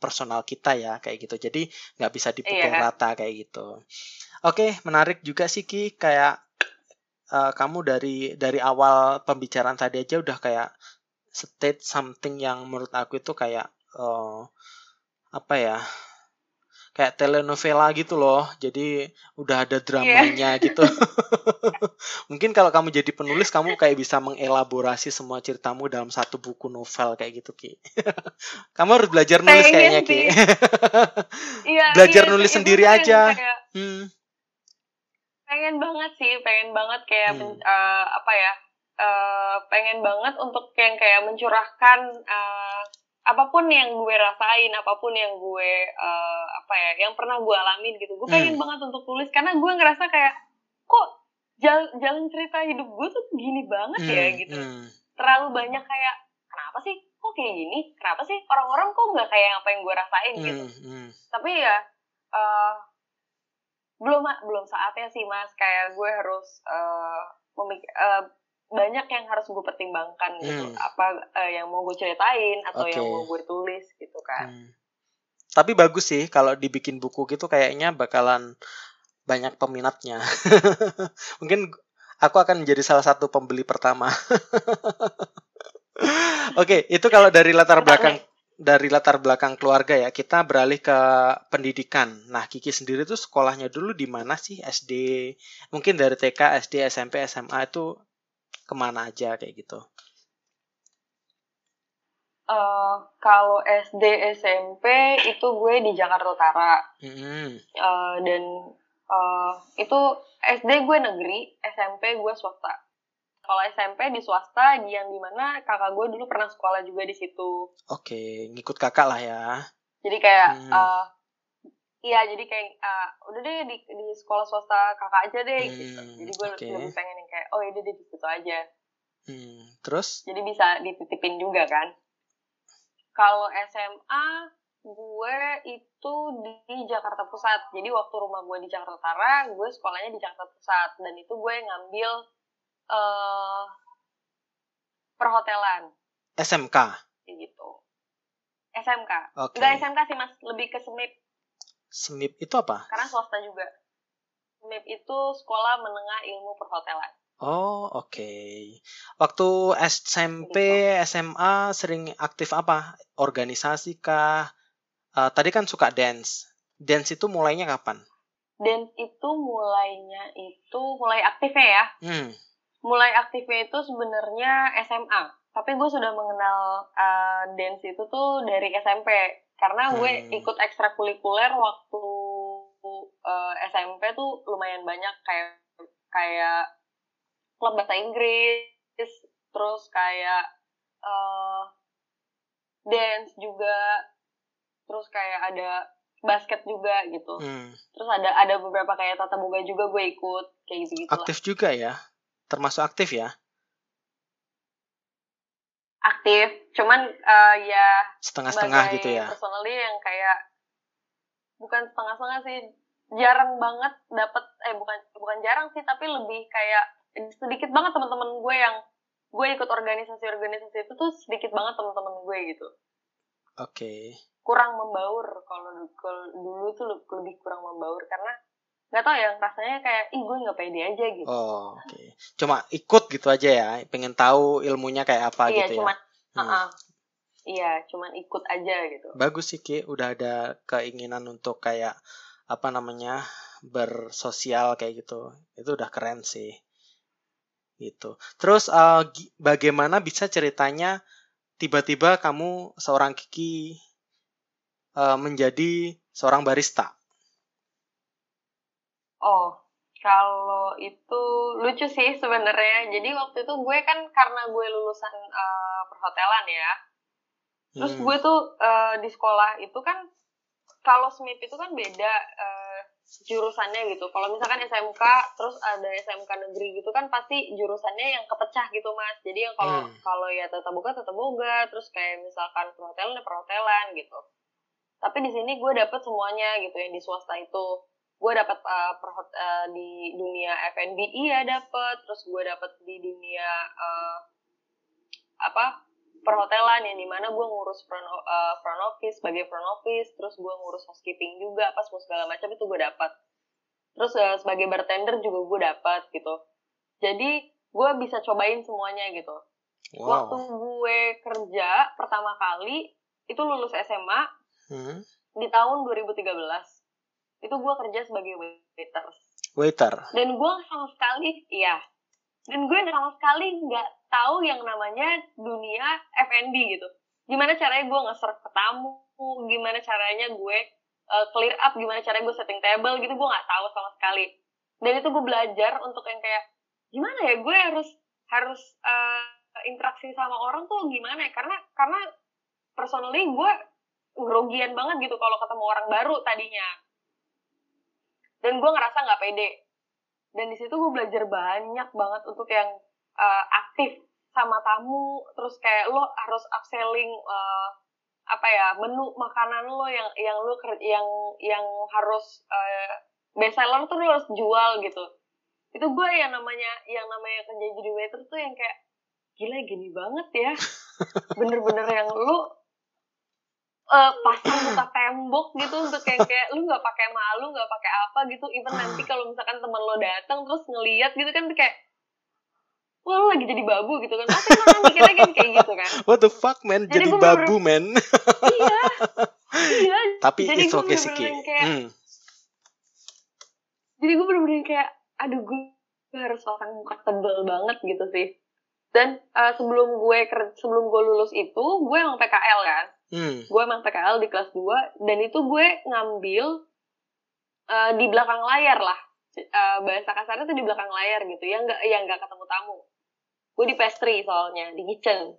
personal kita ya kayak gitu. Jadi nggak bisa dipukul iya. rata kayak gitu. Oke, menarik juga sih Ki kayak uh, kamu dari dari awal pembicaraan tadi aja udah kayak state something yang menurut aku itu kayak uh, apa ya kayak telenovela gitu loh jadi udah ada dramanya yeah. gitu mungkin kalau kamu jadi penulis kamu kayak bisa mengelaborasi semua ceritamu dalam satu buku novel kayak gitu ki kamu harus belajar nulis kayaknya ki iya, belajar iya, nulis sendiri aja kayak, hmm. pengen banget sih pengen banget kayak hmm. uh, apa ya uh, pengen banget untuk yang kayak mencurahkan uh, apa pun yang gue rasain apa pun yang gue uh, apa ya yang pernah gue alamin gitu gue pengen hmm. banget untuk tulis karena gue ngerasa kayak kok jalan, jalan cerita hidup gue tuh gini banget ya hmm. gitu hmm. terlalu banyak kayak kenapa sih kok kayak gini kenapa sih orang-orang kok nggak kayak apa yang gue rasain hmm. gitu hmm. tapi ya uh, belum belum saatnya sih mas kayak gue harus uh, memik uh, banyak yang harus gue pertimbangkan gitu. Hmm. apa uh, yang mau gue ceritain atau okay. yang mau gue tulis gitu kan. Hmm. tapi bagus sih kalau dibikin buku gitu kayaknya bakalan banyak peminatnya. Mungkin aku akan menjadi salah satu pembeli pertama. Oke okay, itu kalau dari latar belakang dari latar belakang keluarga ya kita beralih ke pendidikan. Nah Kiki sendiri tuh sekolahnya dulu di mana sih? SD mungkin dari TK SD SMP SMA itu ke mana aja kayak gitu? Uh, kalau SD SMP itu gue di Jakarta Utara mm-hmm. uh, dan uh, itu SD gue negeri SMP gue swasta kalau SMP di swasta yang di mana kakak gue dulu pernah sekolah juga di situ oke okay, ngikut kakak lah ya jadi kayak hmm. uh, iya jadi kayak uh, udah deh di, di sekolah swasta kakak aja deh hmm, gitu. Jadi gue okay. lebih pengen yang kayak oh ini di situ aja. Hmm, terus? Jadi bisa dititipin juga kan. Kalau SMA gue itu di Jakarta Pusat. Jadi waktu rumah gue di Jakarta Utara gue sekolahnya di Jakarta Pusat. Dan itu gue ngambil uh, perhotelan. SMK gitu. SMK okay. Enggak SMK sih mas. Lebih ke SMIP SMIP itu apa? Karena swasta juga. SMIP itu Sekolah Menengah Ilmu Perhotelan. Oh, oke. Okay. Waktu SMP, gitu. SMA sering aktif apa? Organisasi kah? Uh, tadi kan suka dance. Dance itu mulainya kapan? Dance itu mulainya itu mulai aktifnya ya. Hmm. Mulai aktifnya itu sebenarnya SMA. Tapi gue sudah mengenal uh, dance itu tuh dari SMP karena gue hmm. ikut ekstrakurikuler waktu uh, eh, SMP tuh lumayan banyak kayak kayak klub bahasa Inggris terus kayak uh, dance juga terus kayak ada basket juga gitu hmm. terus ada ada beberapa kayak tata boga juga gue ikut kayak gitu gitu aktif juga ya termasuk aktif ya aktif. Cuman uh, ya setengah-setengah gitu ya? personally yang kayak bukan setengah-setengah sih jarang banget dapat eh bukan bukan jarang sih tapi lebih kayak sedikit banget teman-teman gue yang gue ikut organisasi-organisasi itu tuh sedikit banget teman-teman gue gitu. Oke. Okay. kurang membaur kalau kalau dulu tuh lebih kurang membaur karena nggak tau ya rasanya kayak ih gue nggak pede aja gitu. Oh oke. Okay. cuma ikut gitu aja ya pengen tahu ilmunya kayak apa iya, gitu cuman, ya uh -uh. iya cuman ikut aja gitu. Bagus sih ki. Udah ada keinginan untuk kayak apa namanya bersosial kayak gitu. Itu udah keren sih. Gitu. Terus uh, bagaimana bisa ceritanya tiba-tiba kamu seorang Kiki uh, menjadi seorang barista Oh, kalau itu lucu sih sebenarnya. Jadi waktu itu gue kan karena gue lulusan uh, perhotelan ya. Terus hmm. gue tuh uh, di sekolah itu kan kalau SMIP itu kan beda uh, jurusannya gitu. Kalau misalkan SMK terus ada SMK negeri gitu kan pasti jurusannya yang kepecah gitu mas. Jadi yang kalau hmm. kalau ya tetap buka tetap boga, terus kayak misalkan perhotelan ya perhotelan gitu. Tapi di sini gue dapet semuanya gitu yang di swasta itu gue dapat uh, uh, di dunia F&B iya dapat terus gue dapat di dunia uh, apa perhotelan yang di mana gue ngurus front, uh, front office sebagai front office. Terus gue ngurus housekeeping juga pas mau segala macam itu gue dapat terus uh, sebagai bartender juga gue dapat gitu. Jadi gue bisa cobain semuanya gitu. Wow. waktu gue kerja pertama kali itu lulus SMA hmm. di tahun 2013 itu gue kerja sebagai waiter. Waiter? Dan gue sama sekali iya. Dan gue sama sekali nggak tahu yang namanya dunia F&B gitu. Gimana caranya gue nge-serve ke tamu gimana caranya gue uh, clear up gimana caranya gue setting table gitu gue nggak tahu sama sekali. Dan itu gue belajar untuk yang kayak gimana ya gue harus harus uh, interaksi sama orang tuh gimana ya? Karena karena personally gue grogian banget gitu kalau ketemu orang baru tadinya dan gue ngerasa nggak pede. Dan di situ gue belajar banyak banget untuk yang uh, aktif sama tamu. Terus kayak lo harus upselling uh, apa ya menu makanan lo yang yang lo yang yang harus uh, best seller tuh lo harus jual gitu. Itu gue yang namanya yang namanya kerja jadi waiter tuh yang kayak gila gini banget ya. Bener-bener yang lo uh, pasang buka tembok gitu untuk kayak kayak lu nggak pakai malu nggak pakai apa gitu even nanti kalau misalkan teman lo datang terus ngeliat gitu kan kayak Wah, lu lagi jadi babu gitu kan. Pasti orang mikirnya kan kayak gitu kan. What the fuck, man? Jadi, jadi babu, men. iya. Iya. Tapi jadi it's okay sih, kayak, hmm. Jadi gue bener-bener kayak, aduh gue harus orang muka tebel banget gitu sih. Dan uh, sebelum gue sebelum gue lulus itu, gue emang PKL kan. Hmm. Gue emang PKL di kelas 2 dan itu gue ngambil uh, di belakang layar lah. Uh, bahasa kasarnya tuh di belakang layar gitu yang nggak yang nggak ketemu tamu. Gue di pastry soalnya di kitchen,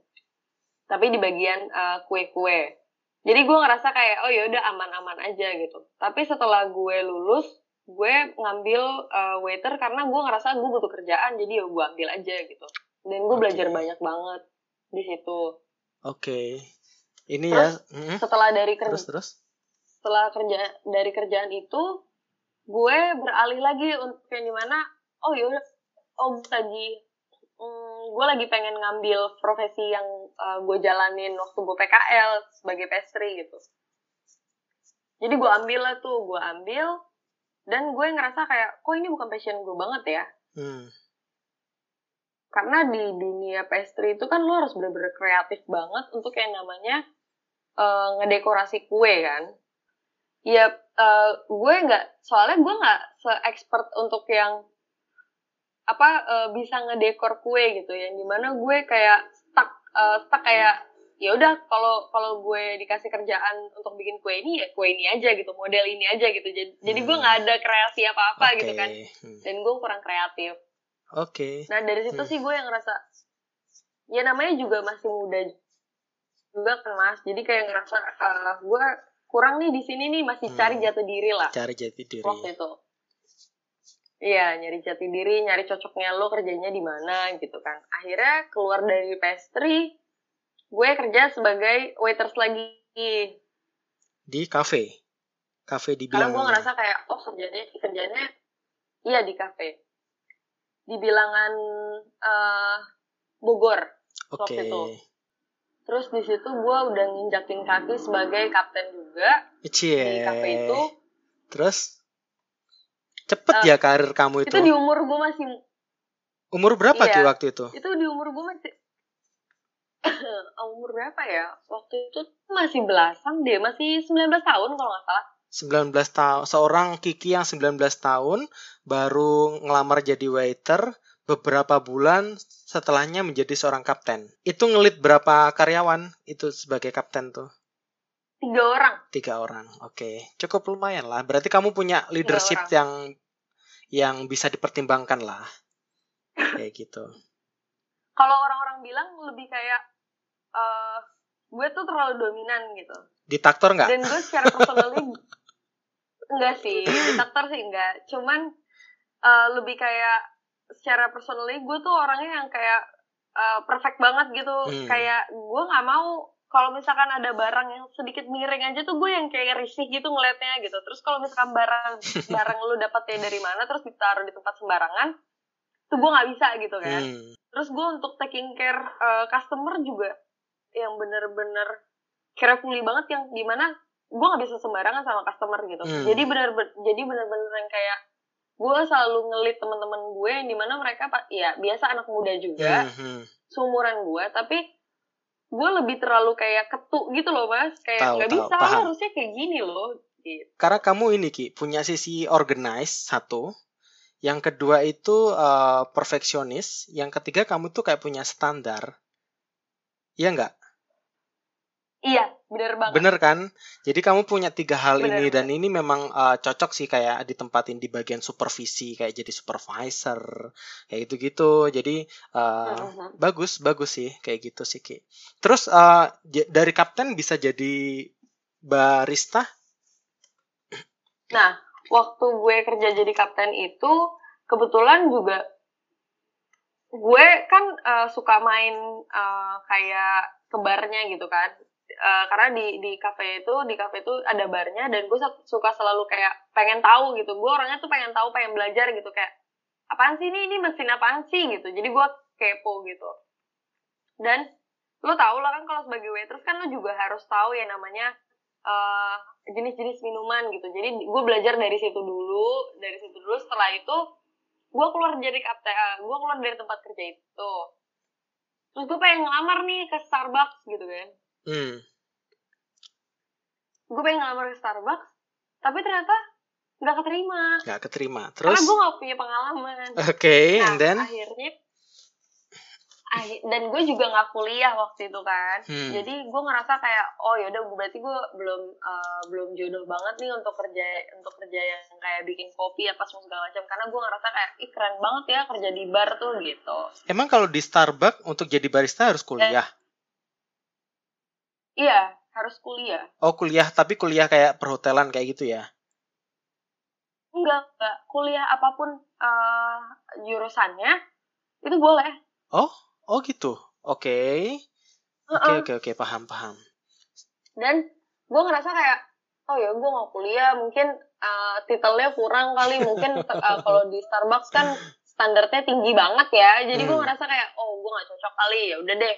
tapi di bagian uh, kue-kue. Jadi gue ngerasa kayak oh ya udah aman-aman aja gitu. Tapi setelah gue lulus, gue ngambil uh, waiter karena gue ngerasa gue butuh kerjaan jadi ya gue ambil aja gitu. Dan gue okay. belajar banyak banget di situ. Oke. Okay. Ini terus, ya. Setelah dari kerja terus, terus. Setelah kerja dari kerjaan itu, gue beralih lagi untuk yang di mana, oh yaudah, oh lagi, hmm, gue lagi pengen ngambil profesi yang uh, gue jalanin waktu gue PKL sebagai pastry gitu. Jadi gue ambil lah tuh, gue ambil, dan gue ngerasa kayak, kok ini bukan passion gue banget ya. Hmm karena di dunia pastry itu kan lo harus bener-bener kreatif banget untuk yang namanya uh, ngedekorasi kue kan ya uh, gue nggak soalnya gue nggak se-expert untuk yang apa uh, bisa ngedekor kue gitu yang di mana gue kayak stuck uh, stuck kayak ya udah kalau kalau gue dikasih kerjaan untuk bikin kue ini ya kue ini aja gitu model ini aja gitu jadi hmm. jadi gue nggak ada kreasi apa apa okay. gitu kan hmm. dan gue kurang kreatif oke okay. nah dari situ hmm. sih gue yang ngerasa ya namanya juga masih muda juga kan mas. Jadi kayak ngerasa uh, gue kurang nih di sini nih masih hmm. cari jati diri lah. Cari jati diri. Waktu itu. Iya nyari jati diri nyari cocoknya lo kerjanya di mana gitu kan. Akhirnya keluar dari pastry gue kerja sebagai waiters lagi. Di cafe cafe di karena gue ngerasa kayak oh kerjanya kerjanya iya di cafe di bilangan uh, Bogor Oke. Okay. itu terus di situ gue udah nginjakin kaki sebagai kapten juga. Cie. di kafe itu. Terus? Cepet uh, ya karir kamu itu itu? di umur gue masih umur berapa iya, waktu itu? Itu di umur gue masih umur berapa ya? Waktu itu masih belasan deh. Masih 19 tahun kalau nggak salah. 19 tahun seorang Kiki yang 19 tahun baru ngelamar jadi waiter beberapa bulan setelahnya menjadi seorang kapten. Itu ngelit berapa karyawan itu sebagai kapten tuh? Tiga orang. Tiga orang, oke. Okay. Cukup lumayan lah. Berarti kamu punya leadership yang yang bisa dipertimbangkan lah. Kayak gitu. Kalau orang-orang bilang lebih kayak uh, gue tuh terlalu dominan gitu. Ditaktor nggak? Dan gue secara personally enggak sih, ditaktor sih enggak. Cuman uh, lebih kayak secara personally gue tuh orangnya yang kayak uh, perfect banget gitu hmm. kayak gue nggak mau kalau misalkan ada barang yang sedikit miring aja tuh gue yang kayak risih gitu ngeliatnya gitu terus kalau misalkan barang barang lu dapetnya dari mana terus ditaruh di tempat sembarangan tuh gue nggak bisa gitu kan hmm. terus gue untuk taking care uh, customer juga yang bener-bener carefully banget yang di mana gue nggak bisa sembarangan sama customer gitu hmm. jadi bener, bener jadi bener-bener yang kayak gue selalu ngelit teman-teman gue yang di mana mereka ya biasa anak muda juga. Mm -hmm. seumuran gue tapi gue lebih terlalu kayak ketuk gitu loh mas. Kayak nggak bisa paham. harusnya kayak gini loh gitu. karena kamu ini ki punya sisi organize satu. Yang kedua itu uh, perfeksionis. Yang ketiga kamu tuh kayak punya standar. Iya nggak Iya, bener banget. Bener kan? Jadi kamu punya tiga hal Bener, ini bener. dan ini memang uh, cocok sih kayak ditempatin di bagian supervisi kayak jadi supervisor kayak gitu-gitu. Jadi uh, Mhm. bagus bagus sih kayak gitu sih Ki. Terus uh, j- dari kapten bisa jadi barista? Nah, waktu gue kerja jadi kapten itu kebetulan juga gue kan eh, suka main eh, kayak ke barnya gitu kan. Eh, karena di di kafe itu di kafe itu ada barnya dan gue su- suka selalu kayak pengen tahu gitu. Gue orangnya tuh pengen tahu, pengen belajar gitu kayak apaan sih ini ini mesin apaan sih gitu. Jadi gue kepo gitu. Dan lo tau lah kan kalau sebagai waitress kan lo juga harus tahu ya namanya eh, jenis-jenis minuman gitu. Jadi gue belajar dari situ dulu, dari situ dulu. Setelah itu gue keluar dari kapten, gue keluar dari tempat kerja itu. Terus gue pengen ngelamar nih ke Starbucks gitu kan. Hmm. Gue pengen ngelamar ke Starbucks, tapi ternyata nggak keterima. Nggak keterima. Karena Terus? gue nggak punya pengalaman. Oke, Nah, and then? akhirnya dan gue juga nggak kuliah waktu itu kan Hmm. jadi gue ngerasa kayak oh yaudah berarti gue belum eh, belum jodoh banget nih untuk kerja untuk kerja yang kayak bikin kopi apa semua segala macam karena gue ngerasa kayak ih keren banget ya kerja di bar tuh gitu Emang kalau di Starbucks untuk jadi barista harus kuliah? iya harus kuliah Oh, kuliah tapi kuliah kayak perhotelan kayak gitu ya? enggak enggak kuliah apa pun eh, jurusannya itu boleh Oh, oh gitu. Oke. Oke, oke, oke, paham, paham. dan gue ngerasa kayak oh ya gue nggak kuliah mungkin uh, titelnya kurang kali mungkin uh, kalau di Starbucks kan standarnya tinggi banget ya jadi gue Hmm. ngerasa kayak oh gue nggak cocok kali ya udah deh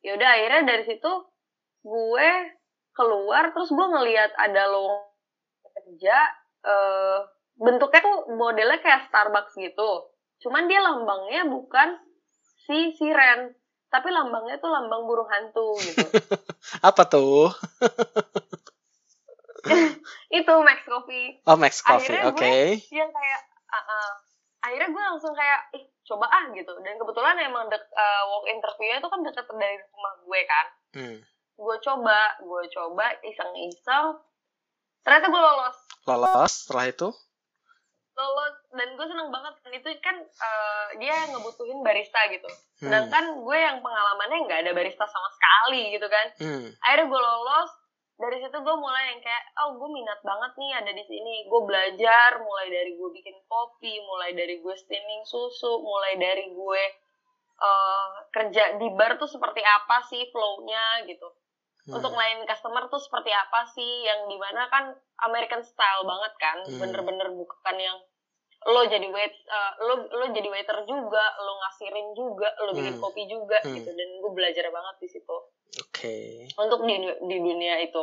ya udah akhirnya dari situ gue keluar terus gue ngelihat ada lowongan kerja eh, bentuknya tuh modelnya kayak Starbucks gitu cuman dia lambangnya bukan si siren tapi lambangnya tuh lambang burung hantu gitu Apa tuh? itu Max Coffee Oh, Max Coffee. Oke. gue- yang kayak ah, ah. akhirnya gue langsung kayak ih coba ah gitu dan kebetulan emang dek, uh, walk interviewnya itu kan deket dari rumah gue kan Hmm. Gue coba gue coba iseng-iseng. Ternyata gue lolos. Lolos setelah itu? lolos dan gue seneng banget. Dan itu kan uh, dia ngebutuhin barista gitu. Hmm. sedangkan gue yang pengalamannya nggak ada barista sama sekali gitu kan. Hmm. akhirnya gue lolos. Dari situ gue mulai yang kayak oh gue minat banget nih ada di sini. Gue belajar mulai dari gue bikin kopi mulai dari gue steaming susu mulai dari gue eh, kerja di bar tuh seperti apa sih flow-nya gitu Hmm. untuk ngelayanin customer tuh seperti apa sih yang di mana kan American style banget kan Hmm. bener-bener bukan yang lo jadi wait eh, lo lo jadi waiter juga lo ngasirin juga lo bikin Hmm. kopi juga Hmm. gitu dan gue belajar banget di situ Oke. untuk di di dunia itu.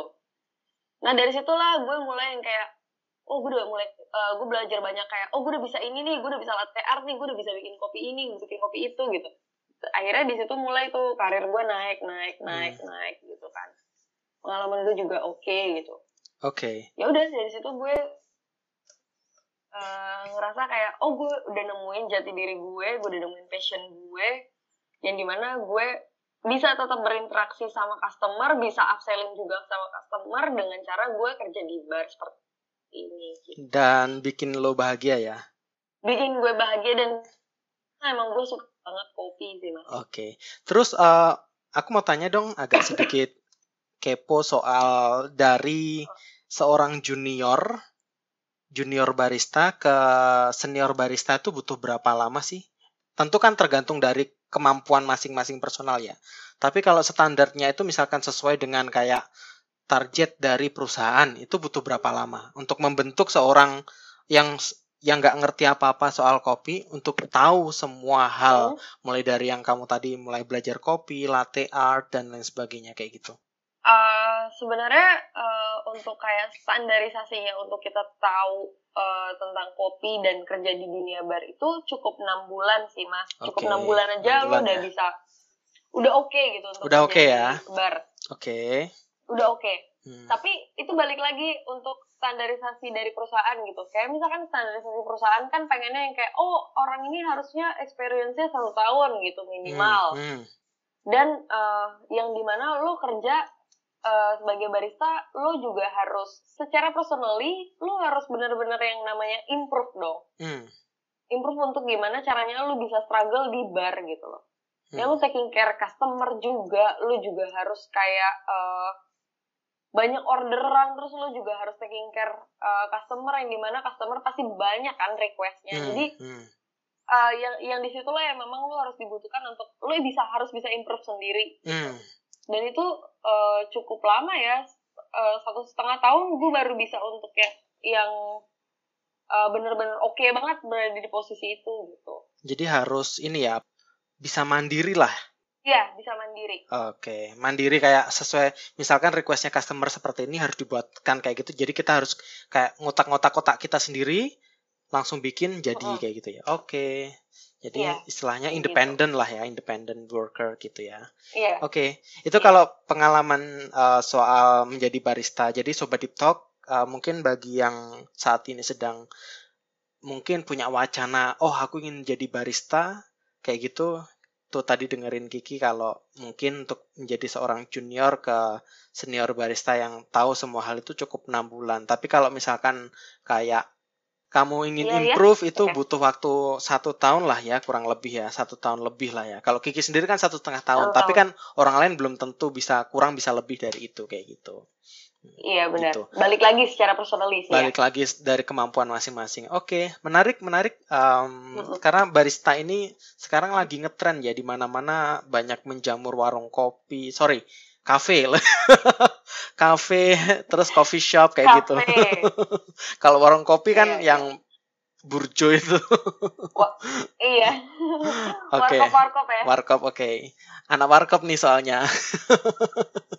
Nah dari situlah gue mulai yang kayak, oh gue udah mulai, eh, gue belajar banyak kayak, oh gue udah bisa ini nih, gue udah bisa latte art nih, gue udah bisa bikin kopi ini, bikin kopi itu gitu. Akhirnya di situ mulai tuh karir gue naik, naik, naik, naik gitu kan. Pengalaman gue juga oke gitu. Oke. Ya udah dari situ gue eh, ngerasa kayak, oh gue udah nemuin jati diri gue, gue udah nemuin passion gue, yang di mana gue bisa tetap berinteraksi sama customer, bisa upselling juga sama customer dengan cara gue kerja di bar seperti ini. gitu. Dan bikin lo bahagia ya? Bikin gue bahagia dan nah, emang gue suka banget kopi sih mas. Oke. Terus eh, aku mau tanya dong agak sedikit kepo soal dari seorang junior junior barista ke senior barista itu butuh berapa lama sih? Tentu kan tergantung dari kemampuan masing-masing personal ya. Tapi kalau standarnya itu misalkan sesuai dengan kayak target dari perusahaan itu butuh berapa lama untuk membentuk seorang yang yang nggak ngerti apa-apa soal kopi untuk tahu semua hal mulai dari yang kamu tadi mulai belajar kopi, latte art dan lain sebagainya kayak gitu. Uh, sebenarnya uh, untuk kayak standarisasinya untuk kita tahu uh, tentang kopi dan kerja di dunia bar itu cukup enam bulan sih mas cukup enam bulan aja lo udah ya. bisa udah oke gitu untuk Udah oke di ya. bar Oke. udah oke Hmm. tapi itu balik lagi untuk standarisasi dari perusahaan gitu kayak misalkan standarisasi perusahaan kan pengennya yang kayak oh orang ini harusnya experience-nya satu tahun gitu minimal Hmm, hmm. dan eh, yang di mana lo kerja uh, sebagai barista lo juga harus secara personally lo harus benar-benar yang namanya improve dong hmm. improve untuk gimana caranya lo bisa struggle di bar gitu loh hmm. ya lo taking care customer juga lo juga harus kayak uh, banyak orderan terus lo juga harus taking care uh, customer yang di mana customer pasti banyak kan requestnya hmm. jadi hmm. Uh, yang yang di situ lah yang memang lo harus dibutuhkan untuk lo bisa harus bisa improve sendiri hmm dan itu uh, cukup lama ya uh, satu setengah tahun gue baru bisa untuk ya yang uh, bener-bener oke okay banget berada di posisi itu gitu jadi harus ini ya bisa mandiri lah Iya, bisa mandiri. Oke, mandiri kayak sesuai misalkan requestnya customer seperti ini harus dibuatkan kayak gitu. Jadi kita harus kayak ngotak-ngotak kotak kita sendiri, langsung bikin jadi -huh. kayak gitu ya. Oke. Jadi yeah. istilahnya gitu. independen gitu. lah ya, independent worker gitu ya. Yeah. Oke, okay. itu yeah. kalau pengalaman uh, soal menjadi barista. Jadi sobat Deep Talk uh, mungkin bagi yang saat ini sedang mungkin punya wacana, oh aku ingin jadi barista kayak gitu. Tuh tadi dengerin Kiki kalau mungkin untuk menjadi seorang junior ke senior barista yang tahu semua hal itu cukup enam bulan. Tapi kalau misalkan kayak kamu ingin yeah, iya. improve yeah. itu okay. butuh waktu satu tahun lah ya kurang lebih ya satu tahun lebih lah ya kalau Kiki sendiri kan satu setengah tahun oh, tapi kan orang lain belum tentu bisa kurang bisa lebih dari itu kayak gitu iya benar gitu. balik lagi secara personalis ya. balik ya? lagi dari kemampuan masing-masing oke menarik menarik um, mm -hmm. karena barista ini sekarang lagi ngetren ya di mana-mana banyak menjamur warung kopi sorry kafe kafe terus coffee shop kayak gitu. Kalau warung kopi kan iya, yang burjo itu. Wah, iya. Oke. okay. warkop warkop ya. Warkop oke. Okay. anak warkop nih soalnya.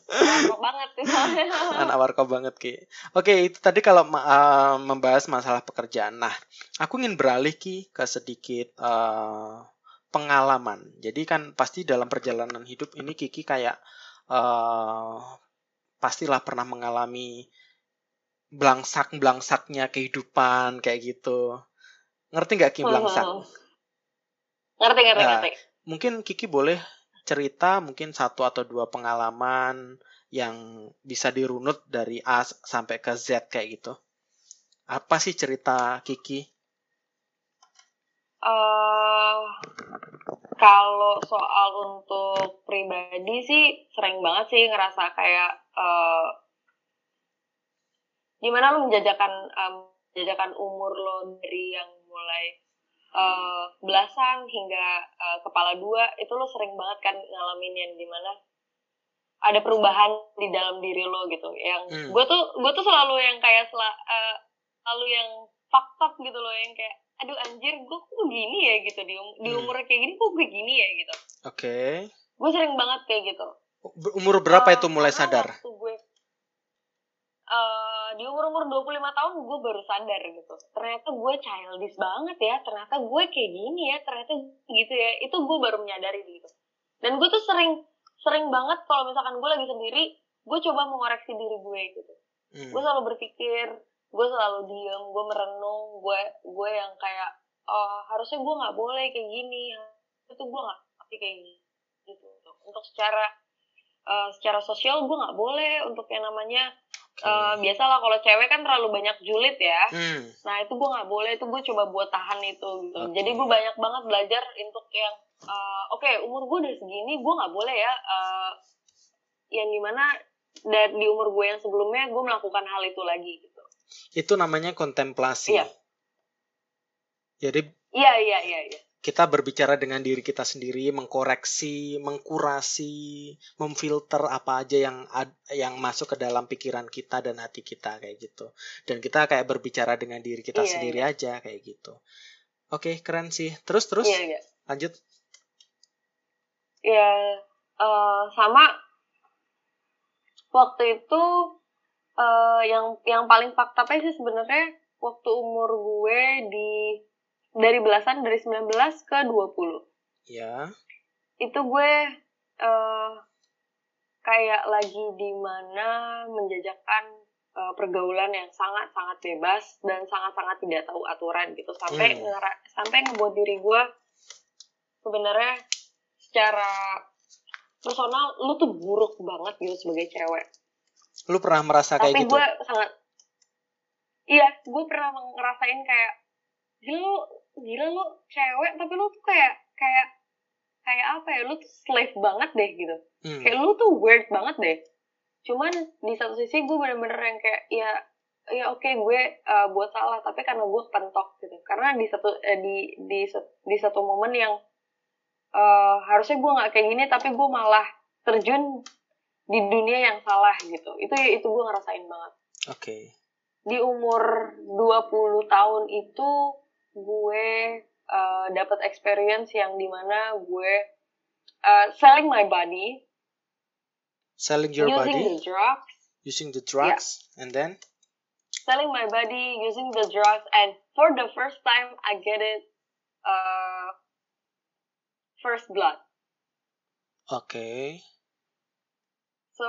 Warkop banget soalnya. Anak warkop banget ki. Oke okay, itu tadi kalau uh, membahas masalah pekerjaan. Nah aku ingin beralih ki ke sedikit uh, pengalaman. Jadi kan pasti dalam perjalanan hidup ini Kiki kayak uh, pastilah pernah mengalami belangsak belangsaknya kehidupan kayak gitu. Ngerti nggak Kim belangsak hmm. ngerti ngerti nah, ngerti. mungkin Kiki boleh cerita mungkin satu atau dua pengalaman yang bisa dirunut dari A sampai ke Z kayak gitu. Apa sih cerita Kiki? Uh, kalau soal untuk pribadi sih sering banget sih ngerasa kayak uh, gimana lo menjajakan um, menjajakan umur lo dari yang mulai uh, belasan hingga uh, kepala dua itu lo sering banget kan ngalamin yang di mana ada perubahan di dalam diri lo gitu yang hmm. gue tuh gue tuh selalu yang kayak sel, uh, selalu yang fakta gitu loh yang kayak aduh anjir gue kok gini ya gitu di, um, di hmm. umur kayak gini kok gue gini ya gitu oke okay. gue sering banget kayak gitu umur berapa uh, itu mulai sadar? waktu gue uh, di umur umur 25 tahun gue baru sadar gitu. Ternyata gue childish banget ya. Ternyata gue kayak gini ya. Ternyata gitu ya. Itu gue baru menyadari gitu. Dan gue tuh sering sering banget kalau misalkan gue lagi sendiri gue coba mengoreksi diri gue gitu. Hmm. gue selalu berpikir gue selalu diem gue merenung gue gue yang kayak oh, harusnya gue nggak boleh kayak gini. Itu gue nggak tapi kayak gini gitu. Untuk secara uh, secara sosial gue nggak boleh untuk yang namanya okay. uh, eh, biasalah kalau cewek kan terlalu banyak julid ya hmm. nah itu gue nggak boleh itu gue coba buat tahan itu gitu okay. jadi gue banyak banget belajar untuk yang uh, oke okay, umur gue udah segini gue nggak boleh ya uh, yang di mana dan di umur gue yang sebelumnya gue melakukan hal itu lagi gitu itu namanya kontemplasi. Iya. Jadi Iya, iya, iya, iya. Kita berbicara dengan diri kita sendiri, mengkoreksi, mengkurasi, memfilter apa aja yang yang masuk ke dalam pikiran kita dan hati kita kayak gitu. Dan kita kayak berbicara dengan diri kita iya, sendiri iya. aja kayak gitu. Oke, keren sih. Terus terus iya, iya. lanjut. Ya, uh, sama waktu itu uh, yang yang paling fakta sih sebenarnya waktu umur gue di dari belasan dari 19 ke 20. Ya. Itu gue uh, kayak lagi di mana menjajakan uh, pergaulan yang sangat-sangat bebas dan sangat-sangat tidak tahu aturan gitu sampai hmm. ngera sampai ngebuat diri gue sebenarnya secara personal lu tuh buruk banget gitu sebagai cewek Lu pernah merasa kayak tapi gitu? gue sangat iya gue pernah ngerasain kayak gila lu gila lu cewek tapi lu tuh kayak kayak kayak apa ya lu tuh slave banget deh gitu. Hmm. kayak lu tuh weird banget deh. Cuman di satu sisi gue bener-bener yang kayak ya ya oke gue uh, buat salah tapi karena gue pentok gitu. Karena di satu eh, di di di satu momen yang uh, harusnya gue nggak kayak gini tapi gue malah terjun di dunia yang salah gitu. Itu itu gue ngerasain banget. Oke. di umur 20 tahun itu gue uh, dapat experience yang dimana gue uh, selling my body. Selling your using body, the drugs. Using the drugs, and then? Selling my body using the drugs and for the first time I get it uh, first blood. Okay. so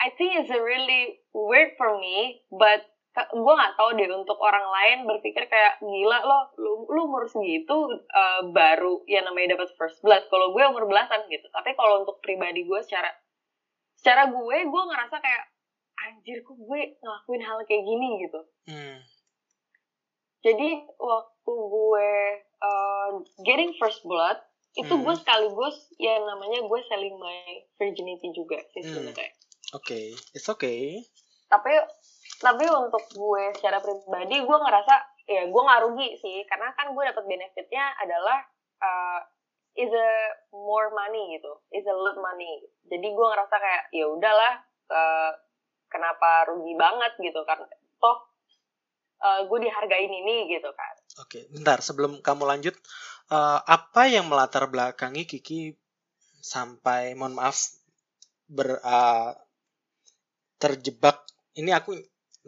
I think it's a really weird for me but gue nggak tahu deh untuk orang lain berpikir kayak gila lo lu, lu umur segitu uh, baru ya namanya dapat first blood kalau gue umur belasan gitu tapi kalau untuk pribadi gue secara secara gue gue ngerasa kayak anjir kok gue ngelakuin hal kayak gini gitu Hmm. jadi waktu gue uh, getting first blood itu Hmm. gue sekaligus ya namanya gue selling my virginity juga sih Hmm. sebenarnya Oke, it's okay. tapi tapi untuk gue secara pribadi gue ngerasa ya gue nggak rugi sih. Karena kan gue dapat benefitnya adalah uh, is a more money gitu. Is a lot money. Jadi gue ngerasa kayak ya udahlah uh, kenapa rugi banget gitu kan? Toh uh, gue dihargain ini gitu kan. Oke, bentar. Sebelum kamu lanjut, eh, apa yang melatar belakangi Kiki sampai, mohon maaf, ber eh, terjebak. Ini aku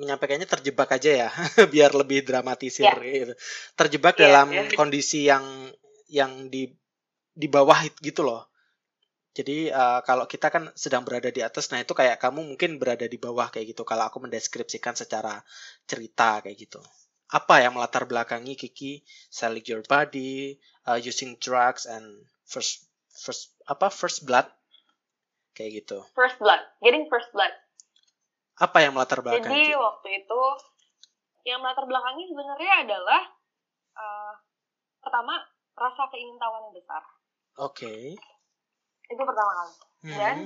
menyampaikannya terjebak aja ya, biar lebih dramatisir Ya. gitu. Terjebak Iya, dalam iya. kondisi yang yang di di bawah it- gitu loh. Jadi eh, kalau kita kan sedang berada di atas, nah itu kayak kamu mungkin berada di bawah kayak gitu. Kalau aku mendeskripsikan secara cerita kayak gitu. Apa yang melatar belakangi Kiki selling your body, uh, using drugs and first first apa first blood kayak gitu. first blood getting first blood Apa yang melatar Jadi belakangi? Ki? waktu itu yang melatar belakangi sebenarnya adalah uh, pertama rasa keingintahuan yang besar Oke. itu pertama kali Hmm. dan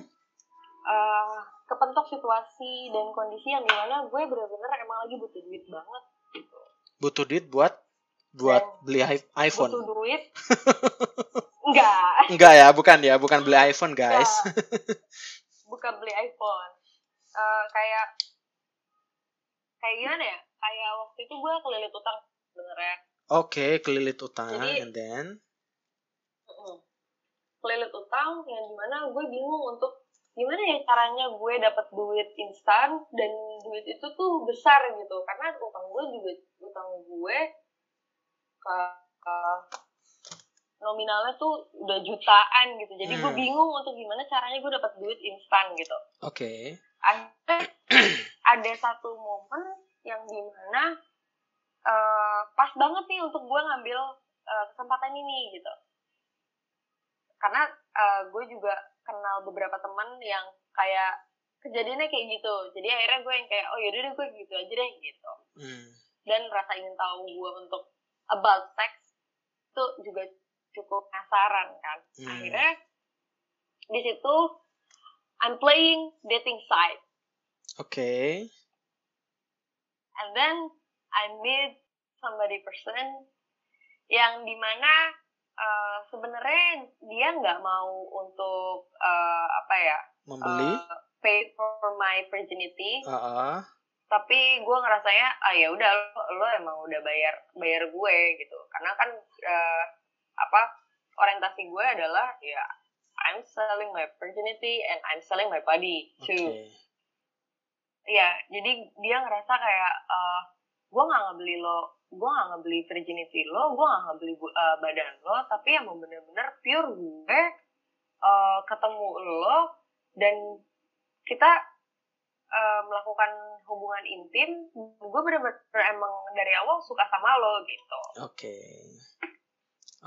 uh, kepentok situasi dan kondisi yang di mana gue bener-bener emang lagi butuh duit banget gitu butuh duit buat buat Dan beli iPhone. butuh duit enggak Enggak ya, bukan ya, bukan beli iPhone guys. enggak. bukan beli iPhone Eh, kayak kayak gimana ya? Kayak waktu itu gue kelilit utang sebenarnya. Oke, kelilit utang Jadi- and then? Kelilit utang yang di mana gue bingung untuk gimana ya caranya gue dapat duit instan dan duit itu tuh besar gitu. Karena utang gue juga utang gue ke, ke- nominalnya tuh udah jutaan gitu. Jadi gue Hmm. bingung untuk gimana caranya gue dapat duit instan gitu. Oke. Akhirnya ada satu momen yang di mana eh, pas banget nih untuk gue ngambil eh, kesempatan ini gitu karena eh, gue juga kenal beberapa teman yang kayak kejadiannya kayak gitu jadi akhirnya gue yang kayak oh yaudah deh gue gitu aja deh gitu Hmm. dan rasa ingin tahu gue untuk about sex itu juga cukup penasaran kan Hmm. akhirnya di situ I'm playing dating site Oke. and then I meet somebody person yang di mana uh, sebenarnya dia nggak mau untuk uh, apa ya Membeli. uh, pay for my virginity Ah, ah. tapi gue ngerasanya ah ya udah lo, lo emang udah bayar bayar gue gitu karena kan uh, apa orientasi gue adalah ya I'm selling my virginity and I'm selling my body too Iya, jadi dia ngerasa kayak uh, gue nggak ngebeli lo, gue nggak ngebeli virginity lo, gue nggak ngebeli uh, badan lo, tapi emang bener-bener pure gue uh, ketemu lo dan kita uh, melakukan hubungan intim, gue bener-bener emang dari awal suka sama lo gitu. Oke.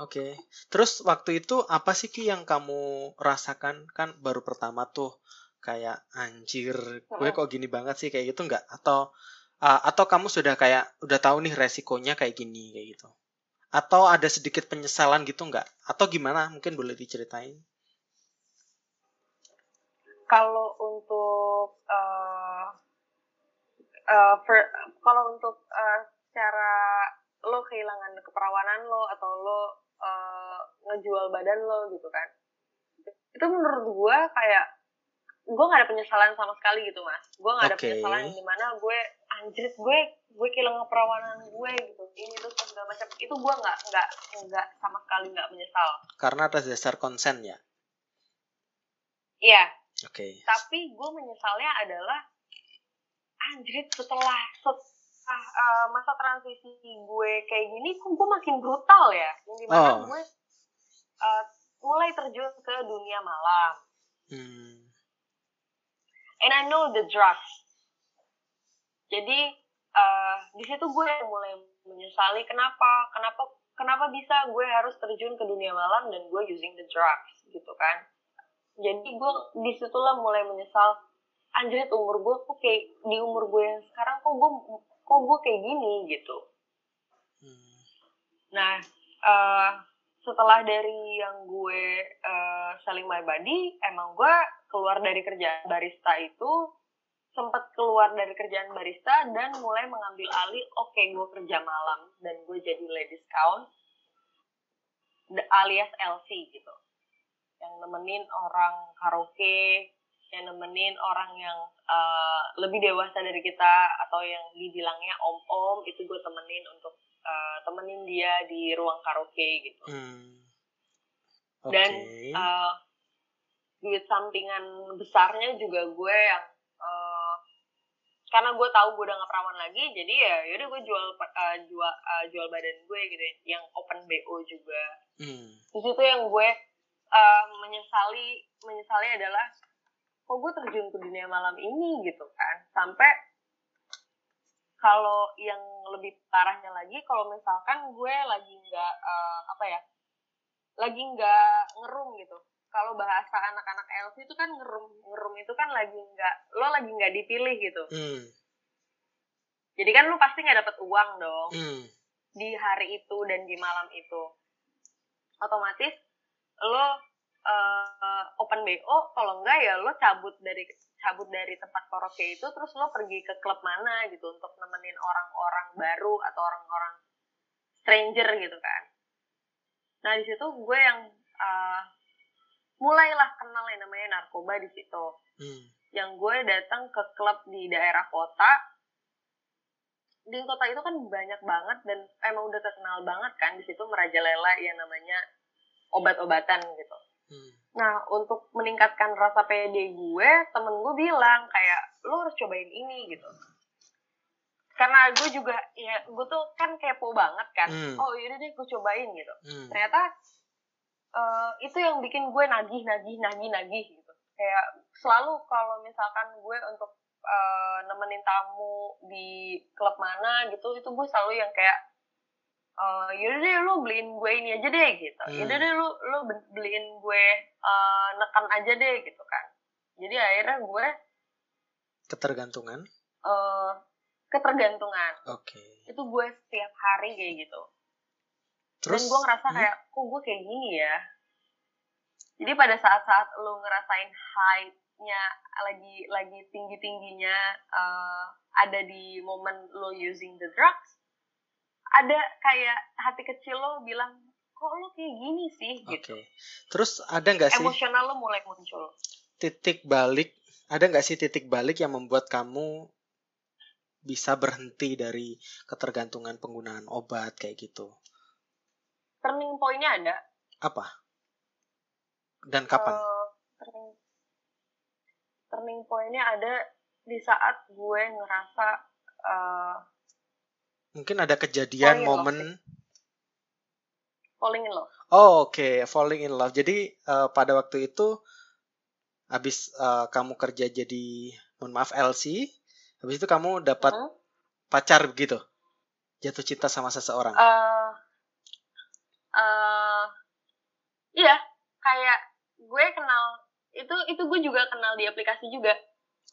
Oke. Terus waktu itu apa sih Ki yang kamu rasakan? Kan baru pertama tuh kayak anjir gue kok gini banget sih? Kayak gitu nggak? Atau uh, atau kamu sudah kayak udah tahu nih resikonya kayak gini kayak gitu? Atau ada sedikit penyesalan gitu nggak? Atau gimana? Mungkin boleh diceritain. Kalau untuk uh, uh, kalau untuk uh, secara lo kehilangan keperawanan lo atau lo uh, ngejual badan lo gitu kan. Itu menurut gue kayak gue gak ada penyesalan sama sekali gitu mas. Gue gak ada okay. penyesalan di mana gue anjrit gue gue kehilangan keperawanan gue gitu. Ini tuh segala macam. Itu gue nggak nggak nggak sama sekali nggak menyesal. Karena atas dasar konsen ya iya. Oke. Okay. tapi gue menyesalnya adalah anjrit setelah setelah uh, masa transisi gue kayak gini kok gue makin brutal ya yang di mana oh. gue uh, mulai terjun ke dunia malam hmm. and I know the drugs jadi uh, di situ gue mulai menyesali kenapa kenapa kenapa bisa gue harus terjun ke dunia malam dan gue using the drugs gitu kan jadi gue di situlah mulai menyesal anjrit umur gue kok kayak di umur gue yang sekarang kok gue kok gue kayak gini gitu hmm. nah uh, setelah dari yang gue uh, selling my body emang gue keluar dari kerjaan barista itu sempat keluar dari kerjaan barista dan mulai mengambil alih oke okay, gue kerja malam dan gue jadi ladies count alias LC gitu yang nemenin orang karaoke yang nemenin orang yang uh, lebih dewasa dari kita atau yang dibilangnya om-om itu gue temenin untuk uh, temenin dia di ruang karaoke gitu hmm. okay. dan uh, duit sampingan besarnya juga gue yang uh, karena gue tahu gue udah gak perawan lagi jadi ya yaudah gue jual uh, jual uh, jual badan gue gitu ya, yang open bo juga hmm. di situ yang gue uh, menyesali menyesali adalah kok gue terjun ke dunia malam ini gitu kan. Sampai kalau yang lebih parahnya lagi kalau misalkan gue lagi nggak uh, apa ya lagi nggak ngerum gitu. Kalau bahasa anak-anak LC itu kan ngerum ngerum itu kan lagi nggak lo lagi nggak dipilih gitu. Hmm. jadi kan lo pasti nggak dapet uang dong. Hmm. di hari itu dan di malam itu. Otomatis lo uh, open bo kalau enggak ya lo cabut dari cabut dari tempat karaoke itu terus lo pergi ke klub mana gitu untuk nemenin orang-orang baru atau orang-orang stranger gitu kan nah di situ gue yang uh, mulailah kenal yang namanya narkoba di situ. Hmm. Yang gue datang ke klub di daerah kota. Di kota itu kan banyak banget dan emang udah terkenal banget kan di situ merajalela yang namanya obat-obatan gitu. Hmm. Nah, untuk meningkatkan rasa pede gue, temen gue bilang kayak lo harus cobain ini gitu. Karena gue juga ya gue tuh kan kepo banget kan. Hmm. Oh, yaudah deh gue cobain gitu. Hmm. Ternyata uh, itu yang bikin gue nagih nagih nagih nagih gitu kayak selalu kalau misalkan gue untuk uh, nemenin tamu di klub mana gitu itu gue selalu yang kayak uh, yaudah deh lu beliin gue ini aja deh gitu. Hmm. yaudah deh lu lu beliin gue uh, nekan aja deh gitu kan. Jadi akhirnya gue ketergantungan? Uh, ketergantungan. Oke. Okay. itu gue setiap hari kayak gitu. Terus, dan gue ngerasa hmm? kayak kok gue kayak gini ya? Jadi pada saat-saat lo ngerasain high-nya lagi lagi tinggi tingginya uh, ada di momen lo using the drugs ada kayak hati kecil lo bilang kok lo kayak gini sih gitu terus ada nggak sih emosional lo mulai muncul titik balik ada nggak sih titik balik yang membuat kamu bisa berhenti dari ketergantungan penggunaan obat kayak gitu turning pointnya ada. Apa? Dan kapan? Uh, turning, turning pointnya ada di saat gue ngerasa uh, mungkin ada kejadian momen falling in love. Oh oke okay. falling in love. Jadi uh, pada waktu itu habis uh, kamu kerja jadi mohon maaf LC, habis itu kamu dapat uh -huh. pacar begitu, jatuh cinta sama seseorang. Uh, uh, iya kayak gue kenal itu itu gue juga kenal di aplikasi juga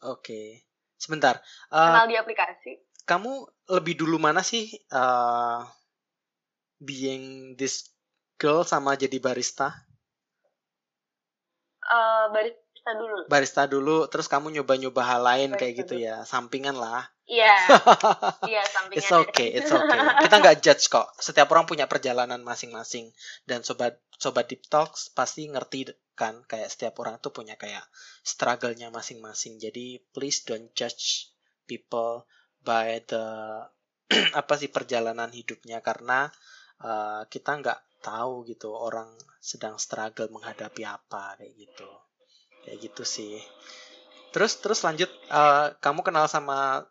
Oke. Sebentar. kenal Uh, di aplikasi kamu lebih dulu mana sih uh, being this girl sama jadi barista? Eh barista dulu Barista dulu, terus kamu nyoba-nyoba hal lain kayak Barista gitu ya, sampingan lah. iya iya sampingan It's okay, it's okay. Kita nggak judge kok. Setiap orang punya perjalanan masing-masing. Dan sobat sobat deep talks pasti ngerti kan, kayak setiap orang tuh punya kayak struggle-nya masing-masing. Jadi please don't judge people by the apa sih perjalanan hidupnya karena uh, kita nggak tahu gitu orang sedang struggle menghadapi apa kayak gitu. Kayak gitu sih. Terus terus lanjut uh, kamu kenal sama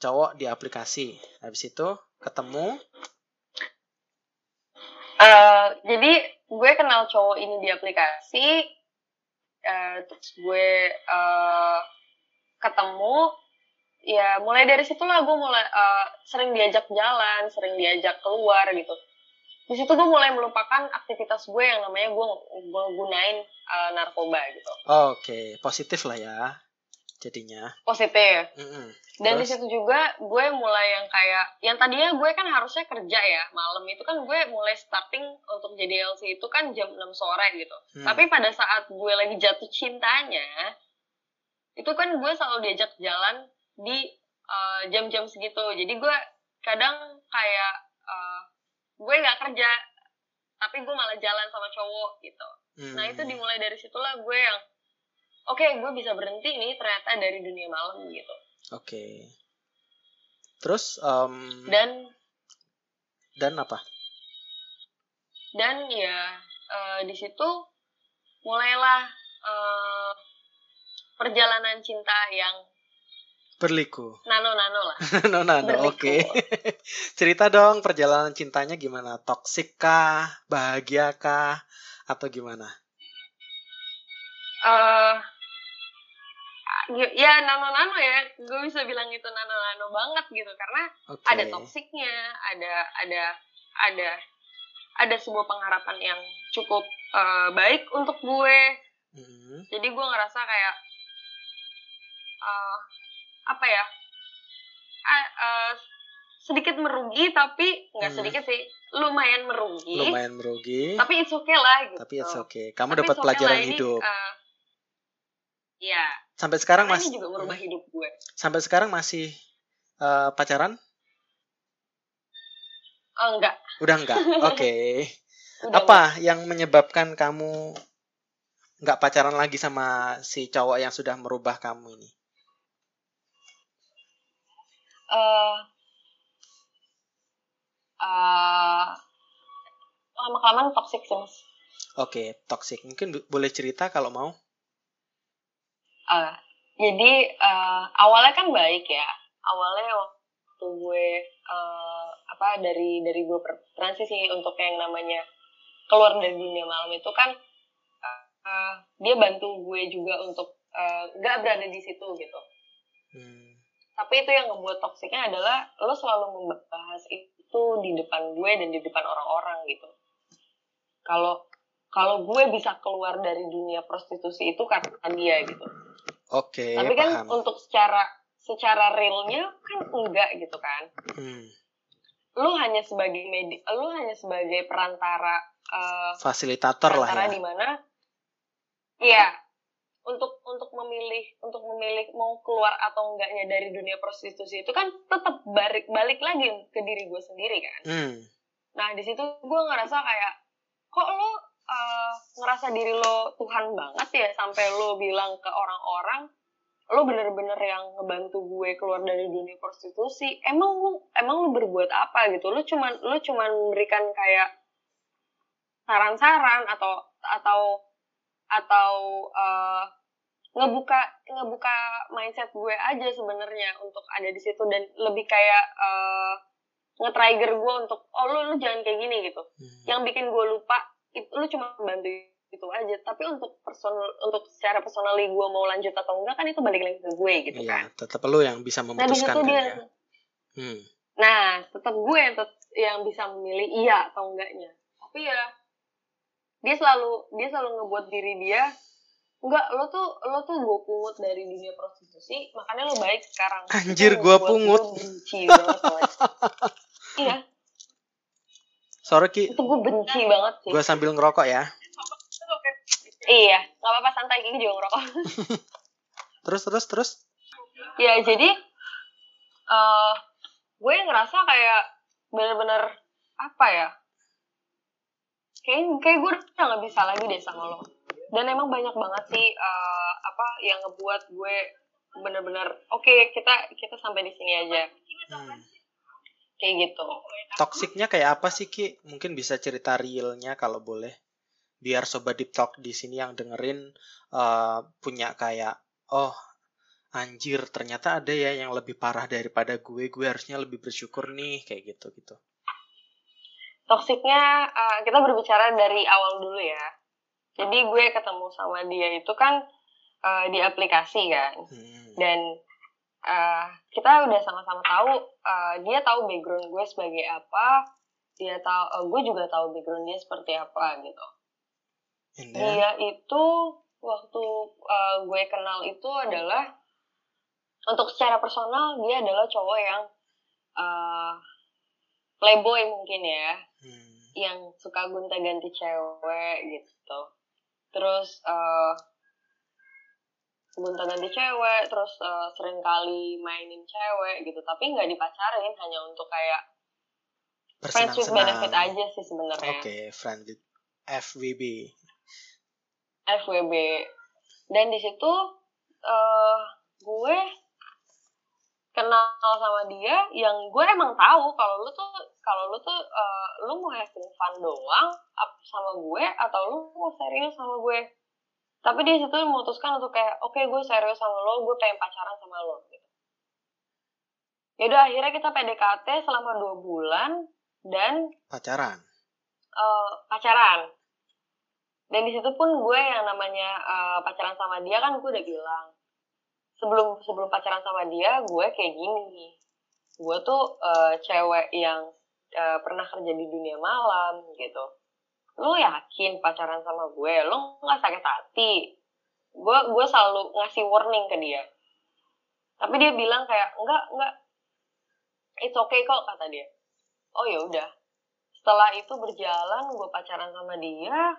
cowok di aplikasi. Habis itu ketemu. Eh, jadi gue kenal cowok ini di aplikasi eh, terus gue eh, ketemu ya mulai dari situlah gue mulai eh, sering diajak jalan sering diajak keluar gitu di situ gue mulai melupakan aktivitas gue yang namanya gue gue gunain eh, narkoba gitu Oke, positif lah ya. Jadinya. positif Mm-mm. dan di situ juga gue mulai yang kayak yang tadinya gue kan harusnya kerja ya malam itu kan gue mulai starting untuk jadi LC itu kan jam 6 sore gitu Hmm. tapi pada saat gue lagi jatuh cintanya itu kan gue selalu diajak jalan di eh, jam-jam segitu jadi gue kadang kayak eh, gue nggak kerja tapi gue malah jalan sama cowok gitu nah itu Hmm. dimulai dari situlah gue yang oke gue bisa berhenti nih ternyata dari dunia malam gitu Oke. Terus em, dan dan apa? dan ya eh, di situ mulailah eh, perjalanan cinta yang Berliku. nano-nano lah no, no, no. Berliku. Oke. Cerita dong perjalanan cintanya gimana? Toksik kah? Bahagia kah? Atau gimana? eh ya nano-nano ya gue bisa bilang itu nano-nano banget gitu karena Oke. ada toksiknya ada ada ada ada sebuah pengharapan yang cukup eh, baik untuk gue Mm. jadi gue ngerasa kayak eh, apa ya eh, sedikit merugi tapi nggak Hmm. sedikit sih lumayan merugi Lumayan merugi. tapi it's okay lah gitu Tapi it's okay. Kamu Tapi dapat okay pelajaran ini, hidup. eh, Iya, Sampai sekarang masih juga merubah hidup gue. sampai sekarang masih eh, pacaran? Oh, enggak. Udah enggak? Oke. Udah Apa yang menyebabkan kamu nggak pacaran lagi sama si cowok yang sudah merubah kamu ini? Eh, eh, lama-kelamaan toxic sih, Mas. Oke, toxic. Mungkin boleh cerita kalau mau. Eh, jadi eh, awalnya kan baik ya. Awalnya waktu gue eh, apa dari dari gue transisi untuk yang namanya keluar dari dunia malam itu kan eh, dia bantu gue juga untuk eh, nggak berada di situ gitu. Hmm. Tapi itu yang ngebuat toksiknya adalah lo selalu membahas itu di depan gue dan di depan orang-orang gitu. Kalau kalau gue bisa keluar dari dunia prostitusi itu karena dia gitu. Oke, Tapi kan paham. untuk secara secara realnya kan enggak gitu kan. Hmm. Lu hanya sebagai medi, lu hanya sebagai perantara eh, Fasilitator lah perantara ya. di mana iya untuk untuk memilih untuk memilih mau keluar atau enggaknya dari dunia prostitusi itu kan tetap balik balik lagi ke diri gue sendiri kan. Hmm. Nah di situ gue ngerasa kayak kok lo eh, ngerasa diri lo Tuhan banget ya sampai lo bilang ke orang-orang lo bener-bener yang ngebantu gue keluar dari dunia prostitusi. Emang lo emang lo berbuat apa gitu? Lo cuman lo cuman memberikan kayak saran-saran atau atau atau eh, ngebuka ngebuka mindset gue aja sebenarnya untuk ada di situ dan lebih kayak eh, nge-trigger gue untuk oh lu lu jangan kayak gini gitu Hmm. yang bikin gue lupa itu lu cuma bantu itu aja tapi untuk personal untuk secara personally gue mau lanjut atau enggak kan itu balik lagi ke gue gitu kan Iya, tetap lu yang bisa nah memutuskan kan dia ya. Hmm. nah tetap gue yang tet- yang bisa memilih iya atau enggaknya tapi ya dia selalu dia selalu ngebuat diri dia enggak lo tuh lo tuh gue pungut dari dunia prostitusi makanya lo baik sekarang Anjir, pungut. gue benci banget soalnya. iya Sorry Ki, itu gue benci banget sih gue sambil ngerokok ya. iya nggak apa-apa santai gini juga ngerokok Terus terus terus. ya jadi eh gue ngerasa kayak bener-bener apa ya kayak kayak gue udah nggak bisa lagi deh sama lo dan emang banyak banget sih eh, apa yang ngebuat gue bener-bener oke kita kita sampai di sini aja Hmm. kayak gitu Toksiknya kayak apa sih Ki? Mungkin bisa cerita realnya kalau boleh. Biar sobat deep talk di sini yang dengerin eh, punya kayak oh anjir ternyata ada ya yang lebih parah daripada gue. Gue harusnya lebih bersyukur nih kayak gitu gitu. Toksiknya eh, kita berbicara dari awal dulu ya. Jadi gue ketemu sama dia itu kan eh, di aplikasi kan. Hmm. dan uh, kita udah sama-sama tahu uh, dia tahu background gue sebagai apa dia tahu uh, gue juga tahu background dia seperti apa gitu. Then, dia itu waktu uh, gue kenal itu adalah untuk secara personal dia adalah cowok yang uh, playboy mungkin ya hmm. yang suka gonta-ganti cewek gitu. Terus uh, gonta-ganti cewek, terus uh, sering kali mainin cewek gitu. Tapi nggak dipacarin, hanya untuk kayak friends with benefit aja sih sebenarnya. Oke, friend with FWB. FWB. Dan di situ uh, gue kenal sama dia yang gue emang tahu kalau lu tuh kalau lu tuh uh, lu mau having fun doang sama gue atau lu mau serius sama gue. Tapi dia situ memutuskan untuk kayak oke gue serius sama lo gue pengen pacaran sama lo gitu. Yaudah akhirnya kita PDKT selama dua bulan dan Pacaran. eh, pacaran. Dan di situ pun gue yang namanya eh, pacaran sama dia kan gue udah bilang sebelum sebelum pacaran sama dia gue kayak gini gue tuh eh, cewek yang eh, pernah kerja di dunia malam gitu. Lo yakin pacaran sama gue? Lo nggak sakit hati? Gue gue selalu ngasih warning ke dia. Tapi dia bilang kayak enggak enggak it's okay kok kata dia. Oh ya udah. Setelah itu berjalan gue pacaran sama dia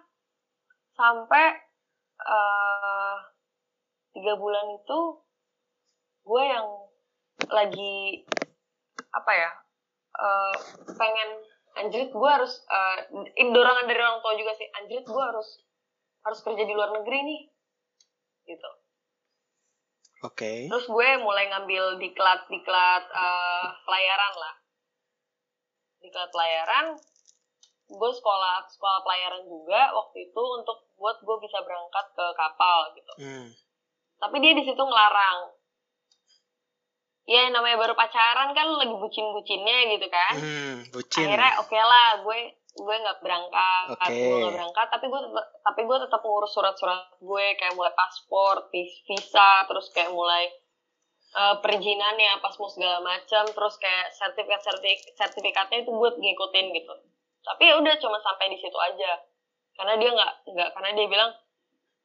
sampai eh, tiga bulan itu gue yang lagi apa ya eh, pengen anjrit gue harus ini dorongan dari orang tua juga sih anjrit gue harus harus kerja di luar negeri nih gitu Oke. terus gue mulai ngambil diklat diklat eh, pelayaran lah diklat pelayaran gue sekolah sekolah pelayaran juga waktu itu untuk buat gue bisa berangkat ke kapal gitu Hmm. tapi dia di situ ngelarang ya namanya baru pacaran kan lagi bucin-bucinnya gitu kan. Hmm, bucin. akhirnya oke lah gue gue nggak berangkat. Oke. gue nggak berangkat tapi gue tapi gue tetap ngurus surat-surat gue kayak mulai paspor vis- visa terus kayak mulai eh, perizinannya pas mau segala macam terus kayak sertifikat sertifikat sertifikatnya itu gue ngikutin gitu. Tapi ya udah cuma sampai di situ aja. Karena dia nggak nggak karena dia bilang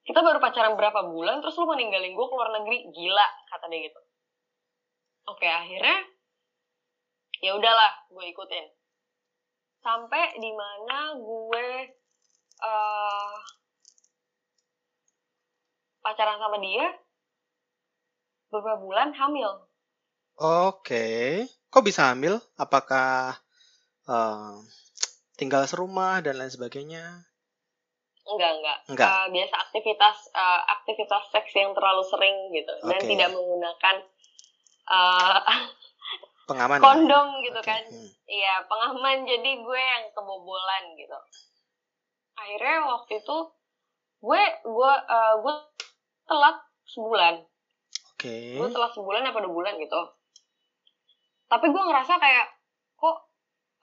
kita baru pacaran berapa bulan terus lu mau ninggalin gue ke luar negeri? Gila kata dia gitu oke akhirnya ya udahlah gue ikutin sampai di mana gue eh pacaran sama dia beberapa bulan hamil Oke. Kok bisa hamil? Apakah eh, tinggal serumah dan lain sebagainya? enggak enggak, Enggak. Eh, biasa aktivitas eh, aktivitas seks yang terlalu sering gitu dan Oke. tidak menggunakan eh, Pengaman. ya? kondom gitu Oke, kan hmm. Iya, pengaman jadi gue yang kebobolan gitu. Akhirnya waktu itu gue gue eh, gue telat sebulan. Oke. Gue telat sebulan apa dua bulan gitu. Tapi gue ngerasa kayak kok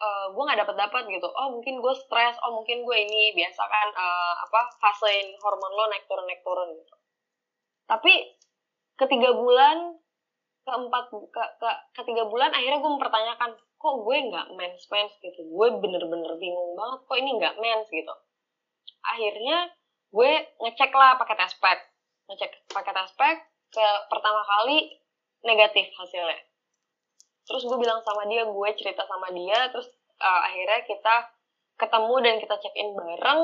eh, gue nggak dapat dapat gitu. Oh mungkin gue stres. Oh mungkin gue ini biasa kan eh, apa fasein hormon lo naik turun naik turun gitu. Tapi ketiga bulan keempat ke, ke ketiga bulan akhirnya gue mempertanyakan kok gue nggak mens mens gitu? Gue bener-bener bingung banget kok ini nggak mens? Gitu. Akhirnya gue ngecek lah pakai test pack. Ngecek pakai test pack ke pertama kali negatif hasilnya. Terus gue bilang sama dia gue cerita sama dia terus uh, akhirnya kita ketemu dan kita check in bareng.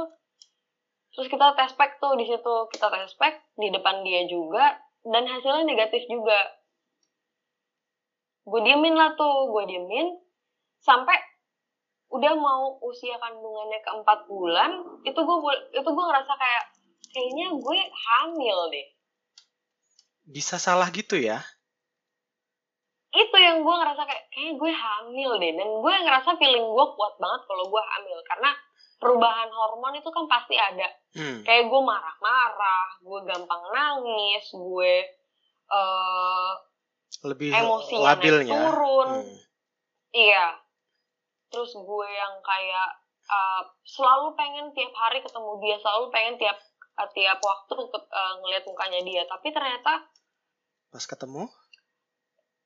Terus kita tes pack tuh di situ. Kita tes pack di depan dia juga dan hasilnya negatif juga gue diemin lah tuh gue diemin. Sampai udah mau usia kandungannya ke empat bulan itu gue itu gue ngerasa kayak kayaknya gue hamil deh. Bisa salah gitu ya? Itu yang gue ngerasa kayak kayak gue hamil deh. Dan gue ngerasa feeling gue kuat banget kalau gue hamil. Karena perubahan hormon itu kan pasti ada. Hmm. kayak gue marah-marah gue gampang nangis gue uh, lebih emosinya labilnya. turun. Hmm. iya. Terus gue yang kayak uh, selalu pengen tiap hari ketemu dia selalu pengen tiap uh, tiap waktu uh, ngeliat mukanya dia. Tapi ternyata pas ketemu?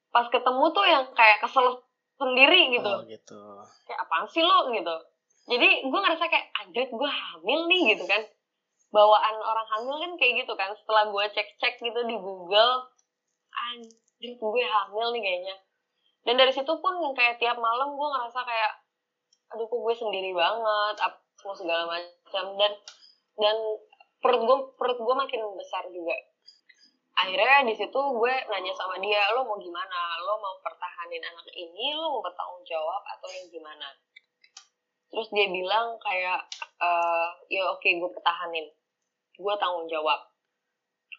Pas ketemu tuh yang kayak kesel sendiri gitu. Oh, gitu. Kayak apaan sih lo gitu. Jadi gue ngerasa kayak anjir gue hamil nih gitu kan. Bawaan orang hamil kan kayak gitu kan. Setelah gue cek-cek gitu di Google anjir gue hamil nih kayaknya. Dan dari situ pun kayak tiap malam gue ngerasa kayak aduh kok gue sendiri banget apa segala macam. Dan dan perut gue perut gue makin besar juga. Akhirnya di situ gue nanya sama dia lo mau gimana? Lo mau pertahanin anak ini? Lo mau bertanggung jawab atau yang gimana? Terus dia bilang kayak uh, ya oke okay, gue pertahanin. Gue tanggung jawab.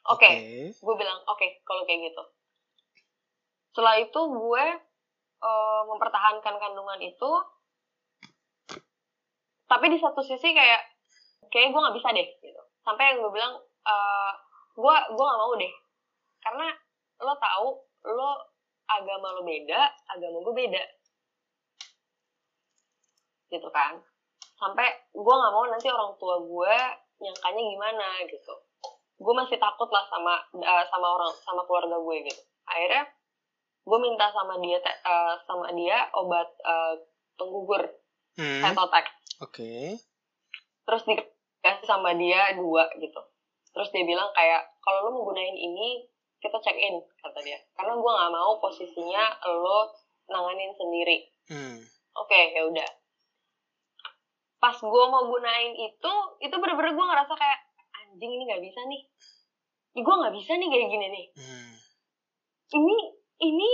Oke okay. okay. gue bilang oke okay, kalau kayak gitu setelah itu gue uh, mempertahankan kandungan itu. Tapi di satu sisi kayak kayak gue nggak bisa deh gitu. Sampai yang gue bilang uh, gue gue nggak mau deh. Karena lo tahu lo agama lo beda agama gue beda. Gitu kan. Sampai gue nggak mau nanti orang tua gue nyangkanya gimana gitu. Gue masih takut lah sama uh, sama orang sama keluarga gue gitu. Akhirnya gue minta sama dia uh, sama dia obat uh, penggugur hmm. setotek oke okay. terus dikasih sama dia dua gitu terus dia bilang kayak kalau lo mau gunain ini kita check in kata dia karena gue nggak mau posisinya lo nanganin sendiri hmm. oke okay, ya udah pas gue mau gunain itu itu bener-bener gue ngerasa kayak anjing ini nggak bisa nih gue nggak bisa nih kayak gini nih hmm. ini ini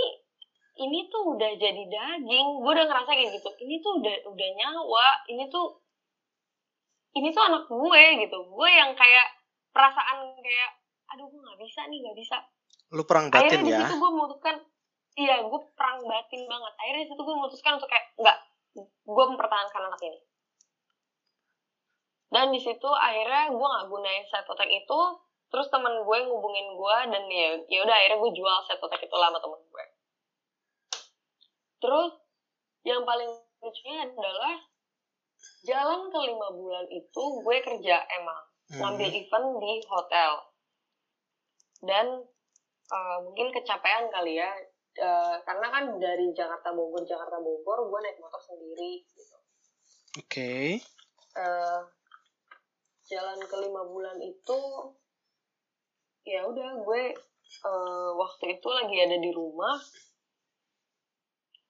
ini tuh udah jadi daging. Gue udah ngerasa kayak gitu. Ini tuh udah udah nyawa. Ini tuh ini tuh anak gue gitu. Gue yang kayak perasaan kayak aduh gue nggak bisa nih nggak bisa. Lu perang batin akhirnya ya? situ gue memutuskan iya gue perang batin banget. Akhirnya situ gue memutuskan untuk kayak nggak gue mempertahankan anak ini. Dan di situ akhirnya gue nggak gunain otak itu terus temen gue ngubungin gue dan ya ya udah akhirnya gue jual set otak itu lama temen gue terus yang paling lucunya adalah jalan ke lima bulan itu gue kerja emang hmm. ngambil event di hotel dan uh, mungkin kecapean kali ya uh, karena kan dari Jakarta Bogor Jakarta Bogor gue naik motor sendiri gitu oke okay. uh, jalan ke lima bulan itu ya udah gue uh, waktu itu lagi ada di rumah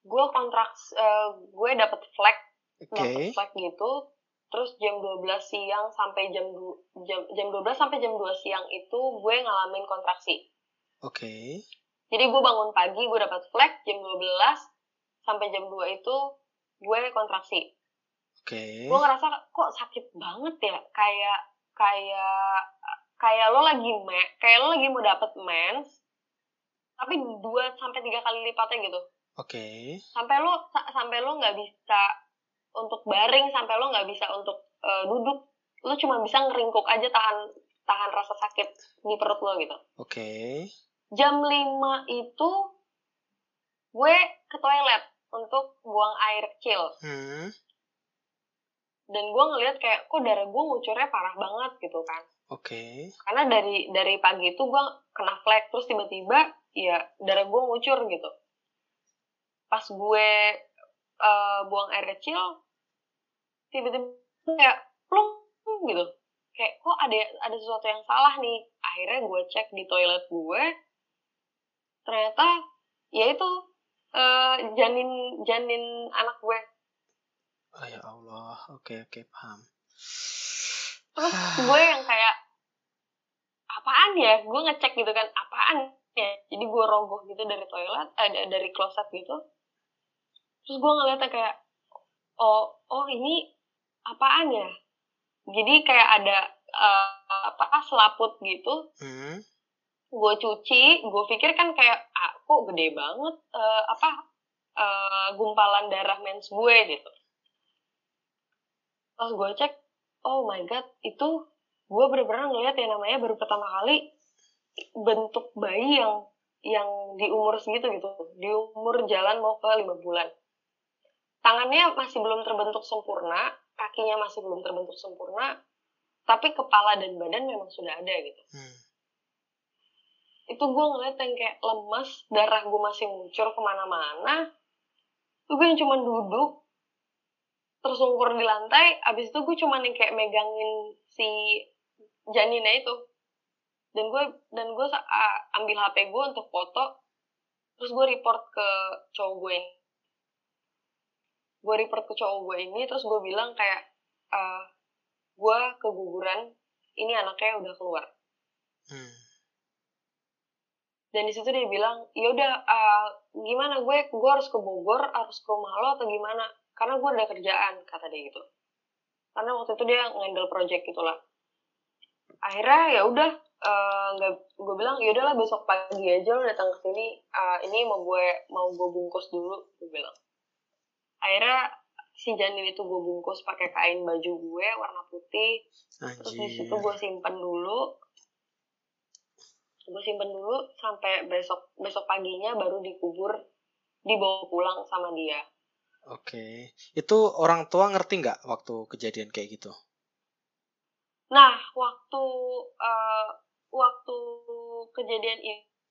gue kontrak uh, gue dapet flag okay. dapet flag gitu terus jam 12 siang sampai jam jam jam 12 sampai jam 2 siang itu gue ngalamin kontraksi. Oke. Okay. Jadi gue bangun pagi gue dapat flag jam 12 sampai jam 2 itu gue kontraksi. Okay. Gue ngerasa kok sakit banget ya, kayak kayak kayak lo lagi me, kayak lo lagi mau dapet mens, tapi dua sampai tiga kali lipatnya gitu. Oke. Okay. Sampai lo sampai lo nggak bisa untuk baring, sampai lo nggak bisa untuk uh, duduk, lo cuma bisa ngeringkuk aja tahan tahan rasa sakit di perut lo gitu. Oke. Okay. Jam 5 itu gue ke toilet untuk buang air kecil. Hmm dan gue ngeliat kayak kok darah gue ngucurnya parah banget gitu kan oke. Okay. karena dari dari pagi itu gue kena flek terus tiba-tiba ya darah gue ngucur gitu. Pas gue uh, buang air kecil tiba-tiba kayak plung gitu. Kayak kok ada ada sesuatu yang salah nih? Akhirnya gue cek di toilet gue ternyata ya itu uh, janin janin anak gue. Oh ya Allah. Oke okay, oke okay, paham terus gue yang kayak apaan ya? Gue ngecek gitu kan apaan ya? Jadi gue rogoh gitu dari toilet eh dari kloset gitu. Terus gue ngeliatnya kayak oh oh ini apaan ya? Jadi kayak ada uh, apa selaput gitu. Hmm. Gue cuci gue pikir kan kayak ah, kok gede banget uh, apa uh, gumpalan darah mens gue gitu. Pas gue cek oh my god itu gue bener-bener ngeliat ya namanya baru pertama kali bentuk bayi yang yang di umur segitu gitu. Di umur jalan mau ke lima bulan. Tangannya masih belum terbentuk sempurna kakinya masih belum terbentuk sempurna tapi kepala dan badan memang sudah ada gitu. Hmm. Itu gue ngeliat yang kayak lemas darah gue masih muncul ke mana-mana. Gue yang cuma duduk tersungkur di lantai abis itu gue cuma yang kayak megangin si janinnya itu. Dan gue dan gue ambil hp gue untuk foto terus gue report ke cowok gue ini. Gue report ke cowok gue ini terus gue bilang kayak uh, gue keguguran ini anaknya udah keluar. Hmm. Dan di situ dia bilang ya udah uh, gimana gue? Gue harus ke Bogor harus ke rumah lo atau gimana karena gue ada kerjaan kata dia gitu. Karena waktu itu dia ngendel project gitulah. Akhirnya ya udah uh, nggak gue bilang ya udahlah besok pagi aja lo datang ke sini. Uh, ini mau gue mau gue bungkus dulu gue bilang. Akhirnya si janin itu gue bungkus pakai kain baju gue warna putih. Anjir. terus di situ gue simpen dulu. Gue simpen dulu sampai besok besok paginya baru dikubur dibawa pulang sama dia oke. Okay. itu orang tua ngerti nggak waktu kejadian kayak gitu? Nah waktu uh, waktu kejadian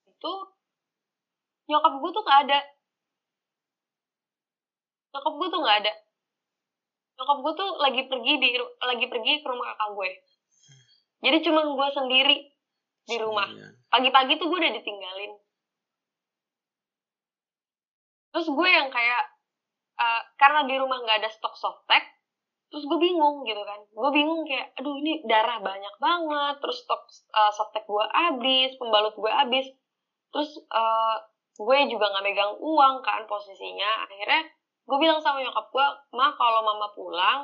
itu nyokap gue tuh nggak ada. Nyokap gue tuh nggak ada. Nyokap gue tuh lagi pergi di lagi pergi ke rumah kakak gue. Jadi cuma gue sendiri di rumah. Pagi-pagi tuh gue udah ditinggalin. Terus gue yang kayak uh, karena di rumah nggak ada stok softtek terus gue bingung gitu kan gue bingung kayak aduh ini darah banyak banget terus stok uh, softtek gue habis pembalut gue habis terus uh, gue juga nggak megang uang kan posisinya akhirnya gue bilang sama nyokap gue mah kalau mama pulang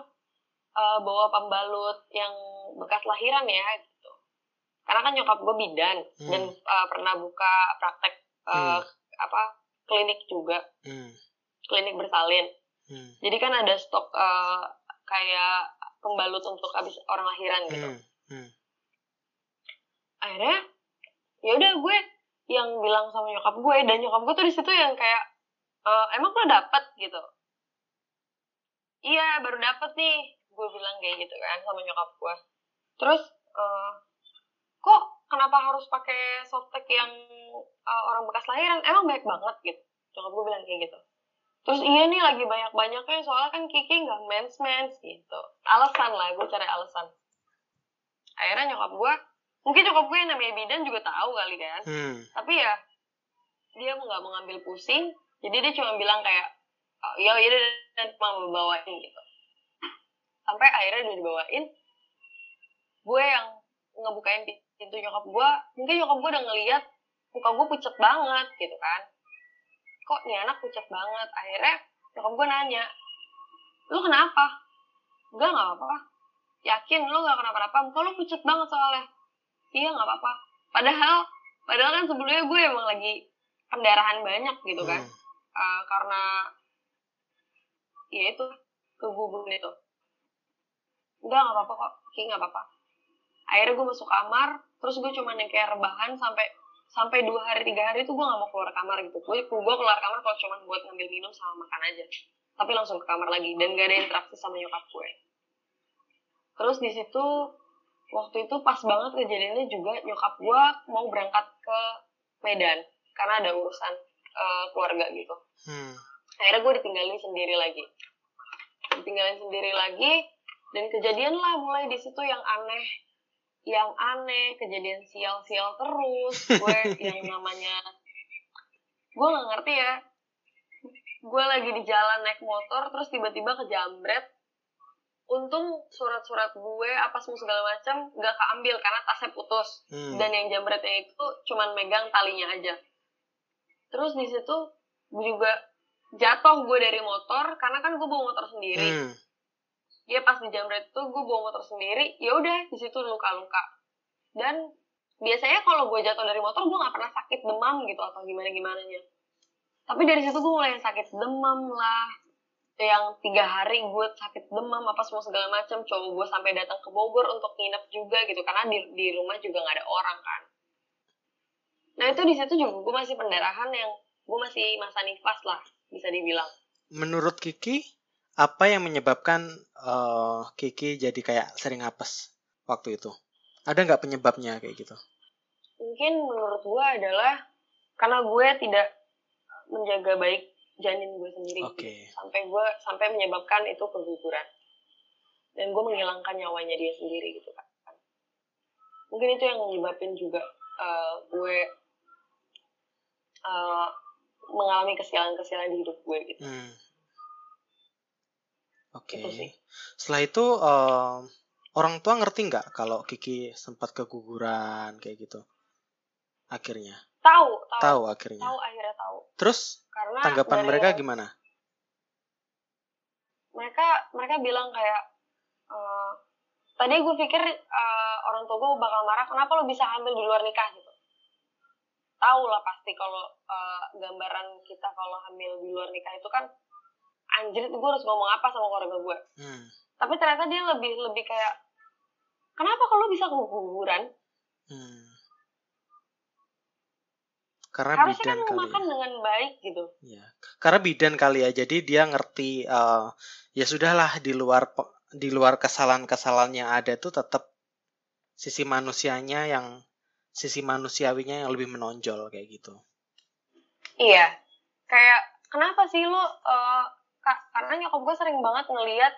uh, bawa pembalut yang bekas lahiran ya karena kan nyokap gue bidan hmm. dan uh, pernah buka praktek uh, hmm. apa klinik juga hmm. Klinik bersalin. Hmm. jadi kan ada stok uh, kayak pembalut untuk habis orang lahiran gitu. Hmm. Hmm. akhirnya ya udah gue yang bilang sama nyokap gue dan nyokap gue tuh di situ yang kayak e, emang lo dapet? gitu. Iya baru dapet nih gue bilang kayak gitu kan sama nyokap gue. Terus uh, kok kenapa harus pakai softtek yang uh, orang bekas lahiran? Emang baik banget gitu. Nyokap gue bilang kayak gitu terus iya nih lagi banyak banyaknya soalnya kan Kiki nggak mens mens gitu. Alasan lah gue cari alasan. Akhirnya nyokap gue mungkin nyokap gue yang namanya bidan juga tahu kali kan. Hmm. tapi ya dia nggak mau ngambil pusing. Jadi dia cuma bilang kayak oh, ya iya dan mau bawain gitu. Sampai akhirnya udah dibawain. Gue yang ngebukain pintu nyokap gue mungkin nyokap gue udah ngeliat muka gue pucet banget gitu kan kok nih anak pucet banget. Akhirnya nyokap gue nanya lu kenapa? Enggak nggak apa-apa. Yakin lu nggak kenapa-napa? Muka lu pucet banget soalnya. Iya nggak apa-apa. Padahal padahal kan sebelumnya gue emang lagi pendarahan banyak gitu kan. Hmm. uh, karena ya itu keguguran itu. Enggak nggak apa-apa kok. Kayak nggak apa-apa. Akhirnya gue masuk kamar terus gue cuma yang kayak rebahan sampai sampai dua hari tiga hari itu gue gak mau keluar kamar gitu. Gue gue keluar kamar kalau cuma buat ngambil minum sama makan aja. Tapi langsung ke kamar lagi dan gak ada interaksi sama nyokap gue. Terus di situ waktu itu pas banget kejadiannya juga nyokap gue mau berangkat ke Medan karena ada urusan uh, keluarga gitu. Hmm. akhirnya gue ditinggalin sendiri lagi. Ditinggalin sendiri lagi dan kejadian lah mulai di situ yang aneh yang aneh kejadian sial-sial terus gue yang namanya gue nggak ngerti ya. Gue lagi di jalan naik motor terus tiba-tiba kejambret. Untung surat-surat gue apa semua segala macam gak keambil karena tasnya putus. Hmm. dan yang jambretnya itu cuman megang talinya aja. Terus di situ gue juga jatuh gue dari motor karena kan gue bawa motor sendiri. Hmm. Dia pas di jambret itu gue bawa motor sendiri ya udah di situ luka-luka. Dan biasanya kalau gue jatuh dari motor gue nggak pernah sakit demam gitu atau gimana gimana nya tapi dari situ gue mulai sakit demam lah. Yang tiga hari gue sakit demam apa semua segala macam coba gue sampai datang ke Bogor untuk nginep juga gitu karena di di rumah juga nggak ada orang kan. Nah itu di situ juga gue masih pendarahan yang gue masih masa nifas lah bisa dibilang. Menurut Kiki, apa yang menyebabkan eh, Kiki jadi kayak sering apes waktu itu? Ada nggak penyebabnya kayak gitu? mungkin menurut gue adalah karena gue tidak menjaga baik janin gue sendiri Oke. sampai gue sampai menyebabkan itu keguguran dan gue menghilangkan nyawanya dia sendiri gitu kan mungkin itu yang menyebabkan juga eh, gue eh, mengalami kesialan-kesialan di hidup gue gitu Hmm. Oke. Itu sih. Setelah itu eh, orang tua ngerti nggak kalau Kiki sempat keguguran kayak gitu? Akhirnya tahu tahu tahu akhirnya. tahu akhirnya tahu Terus karena tanggapan dari mereka yang- gimana? mereka mereka bilang kayak eh, tadi gue pikir eh, orang tua gue bakal marah kenapa lo bisa hamil di luar nikah gitu tahu lah pasti kalau eh, gambaran kita kalau hamil di luar nikah itu kan anjir gue harus ngomong apa sama keluarga gue Hmm. tapi ternyata dia lebih lebih kayak kenapa kalau bisa keguguran Hmm. Karena harusnya kan bidan kali. makan ya. dengan baik gitu Ya. Karena bidan kali ya. Jadi dia ngerti eh, ya sudahlah di luar di luar kesalahan-kesalahan yang ada itu tetap sisi manusianya yang sisi manusiawinya yang lebih menonjol kayak gitu. Iya, kayak kenapa sih lo? eh, ka- karena nyokap gue sering banget ngeliat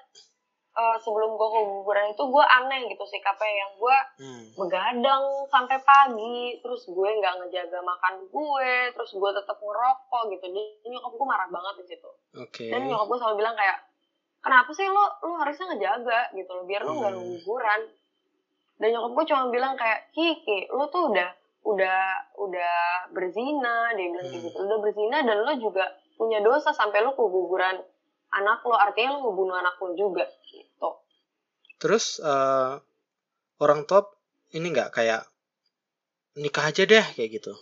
eh, sebelum gue keguguran itu gue aneh gitu sikapnya yang gue Hmm. begadang sampai pagi, terus gue nggak ngejaga makan gue, terus gue tetap ngerokok gitu. Jadi nyokap gue marah banget di situ. Oke. Dan nyokap gue selalu bilang kayak, kenapa sih lo lo harusnya ngejaga gitu loh, biar lo nggak Hmm. keguguran. Dan nyokap gue cuma bilang kayak, Kiki, lo tuh udah udah udah berzina, dia bilang Hmm. gitu, udah berzina dan lo juga punya dosa sampai lo keguguran anak lo, artinya lo ngebunuh anak lo juga gitu. Terus eh, orang tua ini nggak kayak nikah aja deh kayak gitu.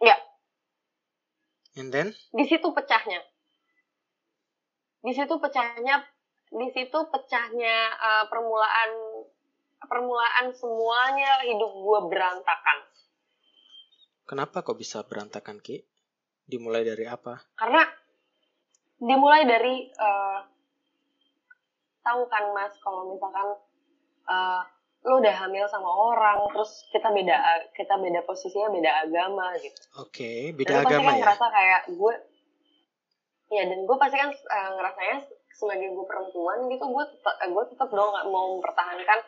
Ya, And then di situ pecahnya. Di situ pecahnya, di situ pecahnya eh, permulaan permulaan semuanya hidup gue berantakan. kenapa kok bisa berantakan Ki? Dimulai dari apa? karena dimulai dari eh, tahu kan mas kalau misalkan eh, lo udah hamil sama orang terus kita beda kita beda posisinya beda agama gitu Oke, dan beda pasti agama kan ya. ngerasa kayak gue ya dan gue pasti kan eh, ngerasanya sebagai gue perempuan gitu gue tetap gue tetap dong mau mempertahankan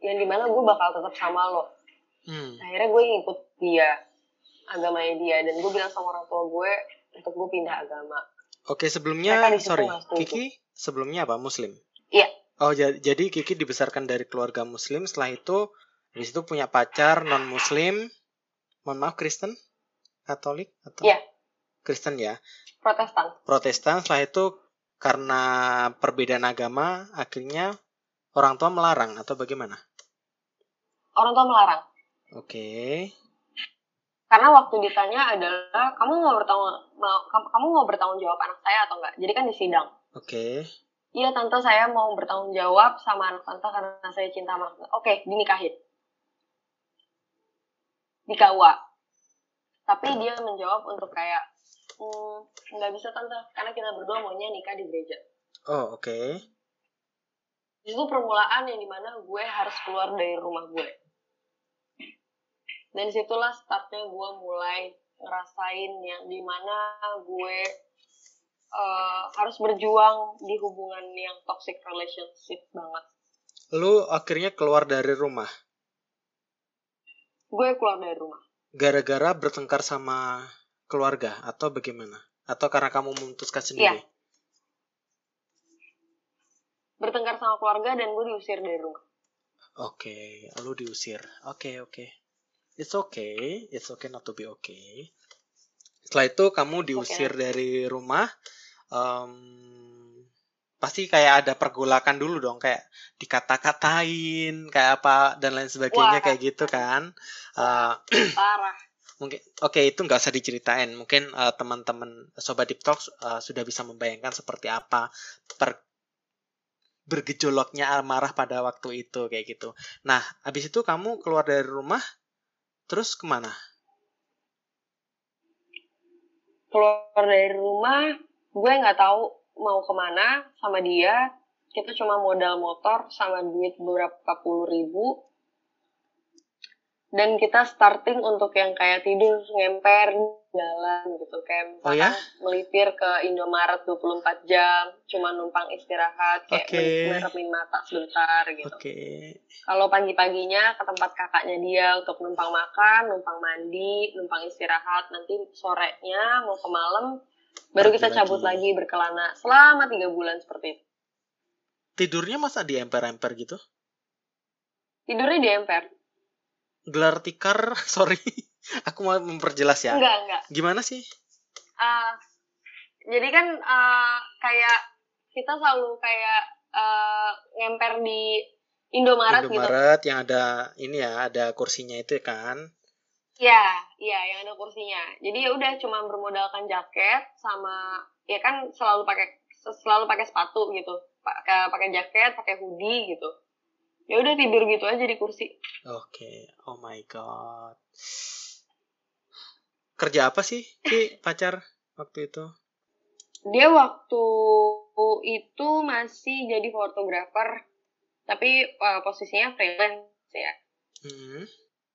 yang di mana gue bakal tetap sama lo Hmm. akhirnya gue ngikut dia agamanya dia dan gue bilang sama orang tua gue untuk gue pindah agama Oke, sebelumnya sorry. Kiki sebelumnya apa? Muslim. Iya. Oh, ja- jadi Kiki dibesarkan dari keluarga Muslim. Setelah itu, di situ punya pacar non Muslim. Mohon maaf, Kristen, Katolik atau Iya. Kristen ya, protestan Protestan. Setelah itu karena perbedaan agama, akhirnya orang tua melarang atau bagaimana? orang tua melarang Oke, karena waktu ditanya adalah kamu mau bertanggung kamu mau bertanggung jawab anak saya atau enggak? Jadi kan di sidang. Oke, iya tante saya mau bertanggung jawab sama anak tante karena saya cinta sama anak. Tante oke dinikahin. Di KUA tapi dia menjawab untuk kayak "Hmm, nggak bisa tante karena kita berdua maunya nikah di gereja. Oh oke, itu permulaan yang di mana gue harus keluar dari rumah gue dan di situlah startnya gue mulai ngerasain yang di mana gue eh, harus berjuang di hubungan yang toxic relationship banget lu akhirnya keluar dari rumah gue keluar dari rumah gara-gara bertengkar sama keluarga atau bagaimana atau karena kamu memutuskan sendiri Iya. bertengkar sama keluarga dan gue diusir dari rumah Oke, lu diusir. Oke, oke. It's okay. It's okay not to be okay. Setelah itu kamu diusir dari rumah. em, pasti kayak ada pergolakan dulu dong, kayak dikata-katain, kayak apa dan lain sebagainya Wah. kayak gitu kan. Eh, parah mungkin oke itu nggak usah diceritain. Mungkin eh, teman-teman sobat Deep Talk eh, sudah bisa membayangkan seperti apa per bergejolaknya amarah pada waktu itu kayak gitu. Nah, habis itu kamu keluar dari rumah, terus ke mana? keluar dari rumah gue nggak tahu mau ke mana sama dia kita cuma modal motor sama duit beberapa puluh ribu dan kita starting untuk yang kayak tidur ngemper jalan gitu kayak Oh ya? melipir ke Indomaret 24 jam cuma numpang istirahat kayak Oke. meremin mata sebentar gitu Oke. kalau pagi-paginya ke tempat kakaknya dia untuk numpang makan, numpang mandi, numpang istirahat. Nanti sorenya mau ke malam, baru kita cabut lagi. lagi berkelana selama tiga bulan seperti itu. Tidurnya masa di emper-emper gitu? Tidurnya di emper. Gelar tikar, sorry. Aku mau memperjelas ya. Enggak, enggak. Gimana sih? Ah, jadi kan ah, kayak kita selalu kayak ah, ngemper di Indomaret, gitu. Indomaret yang ada ini ya, ada kursinya itu kan. Iya, iya yang ada kursinya. Jadi ya udah cuma bermodalkan jaket sama ya kan selalu pakai selalu pakai sepatu gitu. Pakai pakai jaket, pakai hoodie gitu. Ya udah tidur gitu aja di kursi. Oke. Oh my god. Kerja apa sih, Ki, pacar waktu itu? Dia waktu itu masih jadi fotografer tapi eh, posisinya freelance ya. Hmm.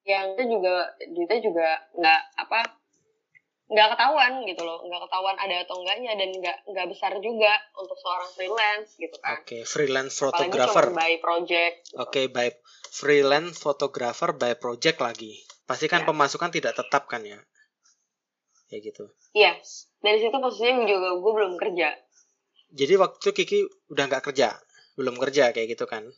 Yang itu juga duitnya juga nggak apa nggak ketahuan gitu loh nggak ketahuan ada atau enggaknya dan nggak nggak besar juga untuk seorang freelance gitu kan Oke, freelance apalagi photographer. cuma by project gitu. Oke, by freelance photographer by project lagi. Pasti kan Ya. pemasukan tidak tetap kan ya? Ya gitu. Iya, dari situ posisinya juga gue belum kerja. Jadi waktu itu Kiki udah nggak kerja, belum kerja kayak gitu kan?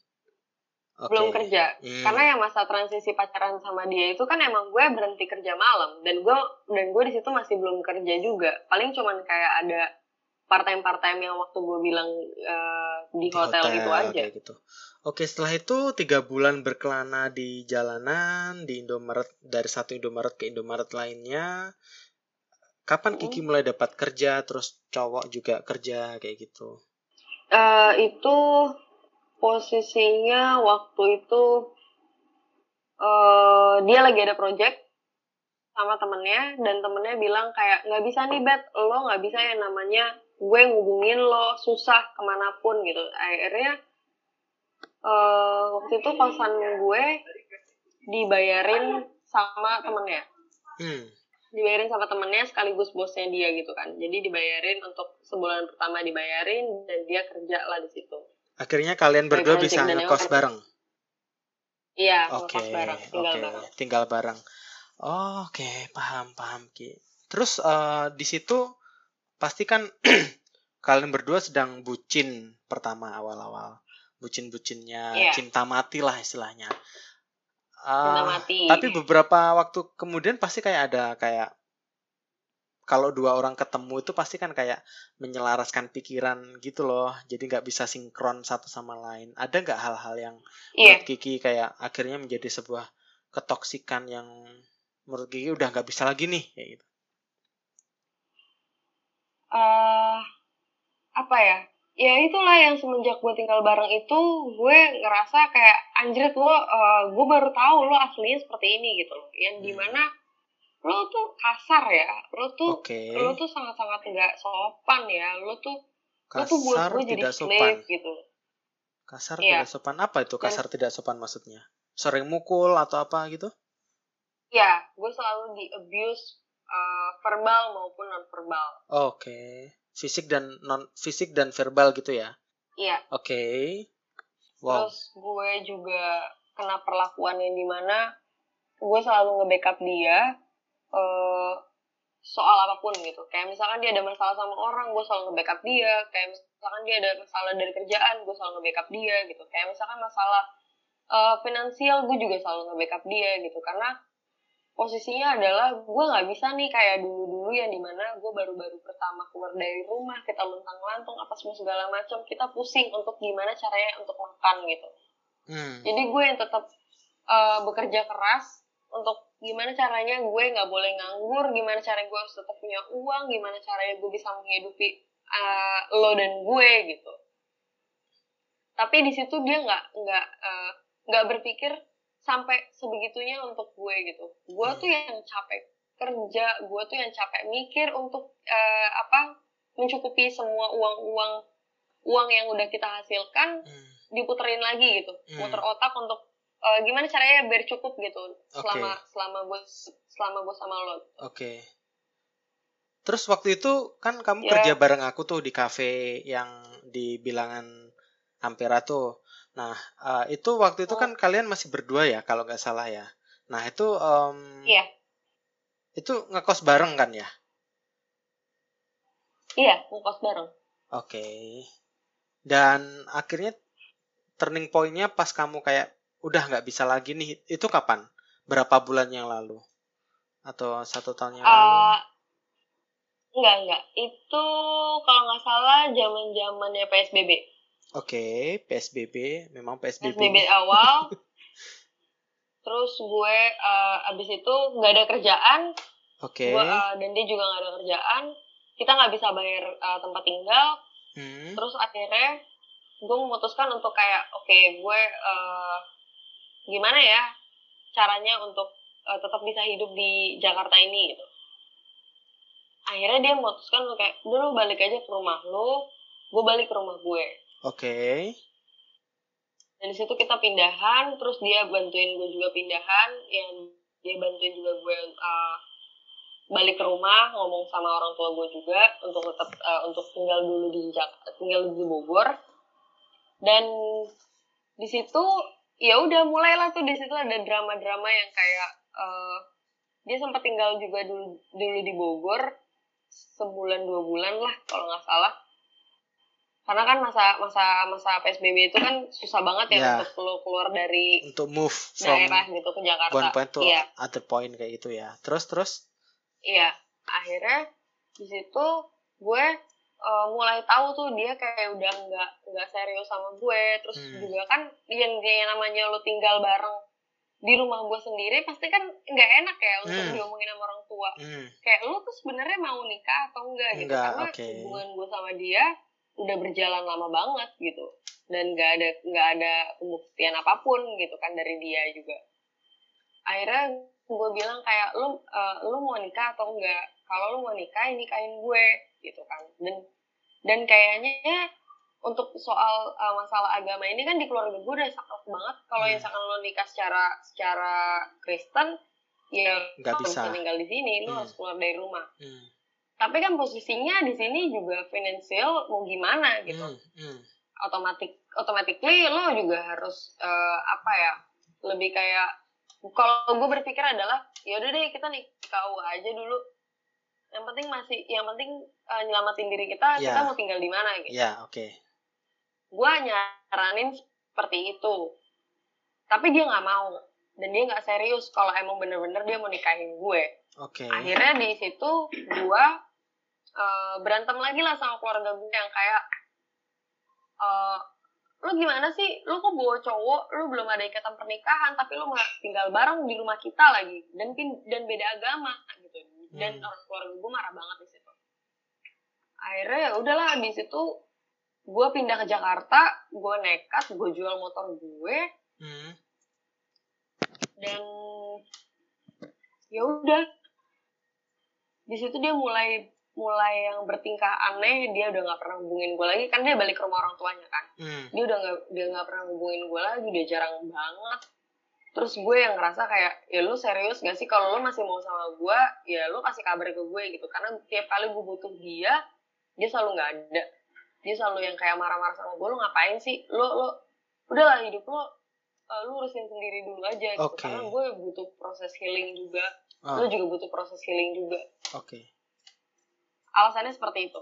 Oke. Belum kerja. Hmm. Karena yang masa transisi pacaran sama dia itu kan emang gue berhenti kerja malam dan gue dan gue di situ masih belum kerja juga. Paling cuman kayak ada part-time part-time yang waktu gue bilang eh, di, hotel, gitu aja. kayak gitu. Oke, setelah itu tiga bulan berkelana di jalanan di Indomaret dari satu Indomaret ke Indomaret lainnya. Kapan. Kiki mulai dapat kerja, terus cowok juga kerja kayak gitu? Eh, itu posisinya waktu itu eh dia lagi ada project sama temennya dan temennya bilang kayak nggak bisa nih bet lo nggak bisa yang namanya gue ngubungin lo susah ke mana pun gitu akhirnya eh waktu itu kosan gue dibayarin sama temennya Hmm. Dibayarin sama temennya sekaligus bosnya dia gitu kan jadi dibayarin untuk sebulan pertama dibayarin dan dia kerja lah di situ Akhirnya kalian By berdua project bisa ngekos yang- bareng. iya Oke, ngekos bareng tinggal oke, bareng tinggal bareng. Oh, Oke, paham, paham Ki. Terus eh, di situ pasti kan kalian berdua sedang bucin pertama awal-awal, bucin-bucinnya Iya. cinta mati lah istilahnya. Cinta Ah, mati tapi beberapa waktu kemudian pasti kayak ada kayak kalau dua orang ketemu itu pasti kan kayak menyelaraskan pikiran gitu loh, jadi nggak bisa sinkron satu sama lain. Ada nggak hal-hal yang iya menurut Kiki kayak akhirnya menjadi sebuah ketoksikan yang menurut Kiki udah nggak bisa lagi nih kayak gitu. eh apa ya ya itulah yang semenjak gue tinggal bareng itu gue ngerasa kayak anjrit lo eh, gue baru tahu lo aslinya seperti ini gitu loh yang Hmm. di mana lo tuh kasar ya lo tuh Oke, lo tuh sangat-sangat nggak sopan ya lo tuh lo tuh buat kasar gue jadi tidak sopan. slave gitu Kasar Iya. tidak sopan apa itu? Kasar tidak sopan maksudnya? Sering mukul atau apa gitu? ya gue selalu di abuse eh, verbal maupun non verbal Oke, fisik dan non fisik dan verbal gitu ya. iya Oke. wow. terus gue juga kena perlakuan yang di mana gue selalu nge-backup dia uh, soal apa pun gitu kayak misalkan dia ada masalah sama orang gue selalu nge-backup dia kayak misalkan dia ada masalah dari kerjaan gue selalu nge-backup dia gitu kayak misalkan masalah uh, finansial gue juga selalu nge-backup dia gitu karena posisinya adalah gue nggak bisa nih kayak dulu-dulu yang di mana gue baru-baru pertama keluar dari rumah kita luntang lantung apa semua segala macam kita pusing untuk gimana caranya untuk makan gitu hmm. jadi gue yang tetap uh, bekerja keras untuk gimana caranya gue nggak boleh nganggur gimana caranya gue harus tetap punya uang gimana caranya gue bisa menghidupi uh, lo dan gue gitu tapi di situ dia nggak nggak uh, nggak berpikir sampai sebegitunya untuk gue gitu gue tuh yang capek kerja gue tuh yang capek mikir untuk uh, apa mencukupi semua uang uang uang yang udah kita hasilkan hmm. diputerin lagi gitu hmm. muter otak untuk uh, gimana caranya biar cukup gitu selama okay. selama gue selama gue sama lo oke okay. terus waktu itu kan kamu yeah. kerja bareng aku tuh di cafe yang di bilangan Ampera tuh Nah, uh, itu waktu itu oh. kan kalian masih berdua ya, kalau nggak salah ya. Nah, itu um, Iya. Itu ngekos bareng kan ya? Iya, ngekos bareng. Oke. Okay. Dan akhirnya turning pointnya pas kamu kayak udah nggak bisa lagi nih, itu kapan? Berapa bulan yang lalu? Atau satu tahun yang uh, lalu? Enggak, enggak. Itu kalau nggak salah zaman zamannya PSBB. Oke, okay, PSBB, memang PSBB. PSBB awal. terus gue uh, abis itu nggak ada kerjaan. Oke. Okay. uh, dan dia juga nggak ada kerjaan. Kita nggak bisa bayar uh, tempat tinggal. Hmm. Terus akhirnya gue memutuskan untuk kayak, oke, okay, gue uh, gimana ya caranya untuk uh, tetap bisa hidup di Jakarta ini gitu. Akhirnya dia memutuskan untuk kayak, dulu balik aja ke rumah lu, gue balik ke rumah gue Oke. Okay. Dan situ kita pindahan, terus dia bantuin gue juga pindahan, yang dia bantuin juga gue uh, balik ke rumah, ngomong sama orang tua gue juga untuk tetap uh, untuk tinggal dulu di Jakarta, tinggal di Bogor. Dan di situ ya udah mulailah tuh di situ ada drama-drama yang kayak uh, dia sempat tinggal juga dulu dulu di Bogor sebulan dua bulan lah kalau nggak salah karena kan masa masa masa psbb itu kan susah banget ya yeah. untuk lo keluar dari untuk move daerah gitu ke Jakarta one point to yeah. other point kayak gitu ya terus terus iya akhirnya di situ gue uh, mulai tahu tuh dia kayak udah nggak nggak serius sama gue terus hmm. juga kan yang dia namanya lo tinggal bareng di rumah gue sendiri pasti kan nggak enak ya untuk hmm. diomongin sama orang tua hmm. kayak lo tuh sebenarnya mau nikah atau enggak gitu enggak, karena okay. hubungan gue sama dia udah berjalan lama banget gitu. Dan nggak ada nggak ada pembuktian apa pun gitu kan dari dia juga. Akhirnya gue bilang kayak lu uh, lu mau nikah atau enggak kalau lu mau nikah nikahin gue gitu kan. Dan dan kayaknya untuk soal uh, masalah agama ini kan di keluarga gue udah sangat banget. Kalau hmm. misalkan lo nikah secara secara Kristen ya nggak bisa. bisa. tinggal di sini lo hmm. harus keluar dari rumah. Hmm tapi kan posisinya di sini juga finansial mau gimana gitu hmm, hmm. otomatik lo juga harus uh, apa ya lebih kayak kalau gue berpikir adalah ya udah deh kita nih kau aja dulu yang penting masih yang penting uh, nyelamatin diri kita yeah. kita mau tinggal di mana gitu ya yeah, oke okay. gue nyaranin seperti itu tapi dia nggak mau dan dia nggak serius kalau emang bener-bener dia mau nikahin gue okay. akhirnya di situ gue uh, berantem lagi lah sama keluarga gue yang kayak uh, lu gimana sih? Lu kok bawa cowok? Lu belum ada ikatan pernikahan tapi lu tinggal bareng di rumah kita lagi. Dan dan beda agama gitu. Dan hmm. orang keluarga gue marah banget di situ. Akhirnya ya udahlah di situ gue pindah ke Jakarta gue nekat gue jual motor gue. Hmm. dan ya udah. Di situ dia mulai mulai yang bertingkah aneh dia udah nggak pernah hubungin gue lagi. Kan dia balik ke rumah orang tuanya kan. Hmm. dia udah nggak dia nggak pernah hubungin gue lagi dia jarang banget. Terus gue yang ngerasa kayak ya lu serius gak sih kalau lu masih mau sama gue ya lu kasih kabar ke gue gitu. Karena tiap kali gue butuh dia dia selalu nggak ada. Dia selalu yang kayak marah-marah sama gue lu ngapain sih? Lu lu udahlah hidup lo uh, lu urusin sendiri dulu aja gitu. Oke. karena gue butuh proses healing juga. Ah, lu juga butuh proses healing juga. Oke, alasannya seperti itu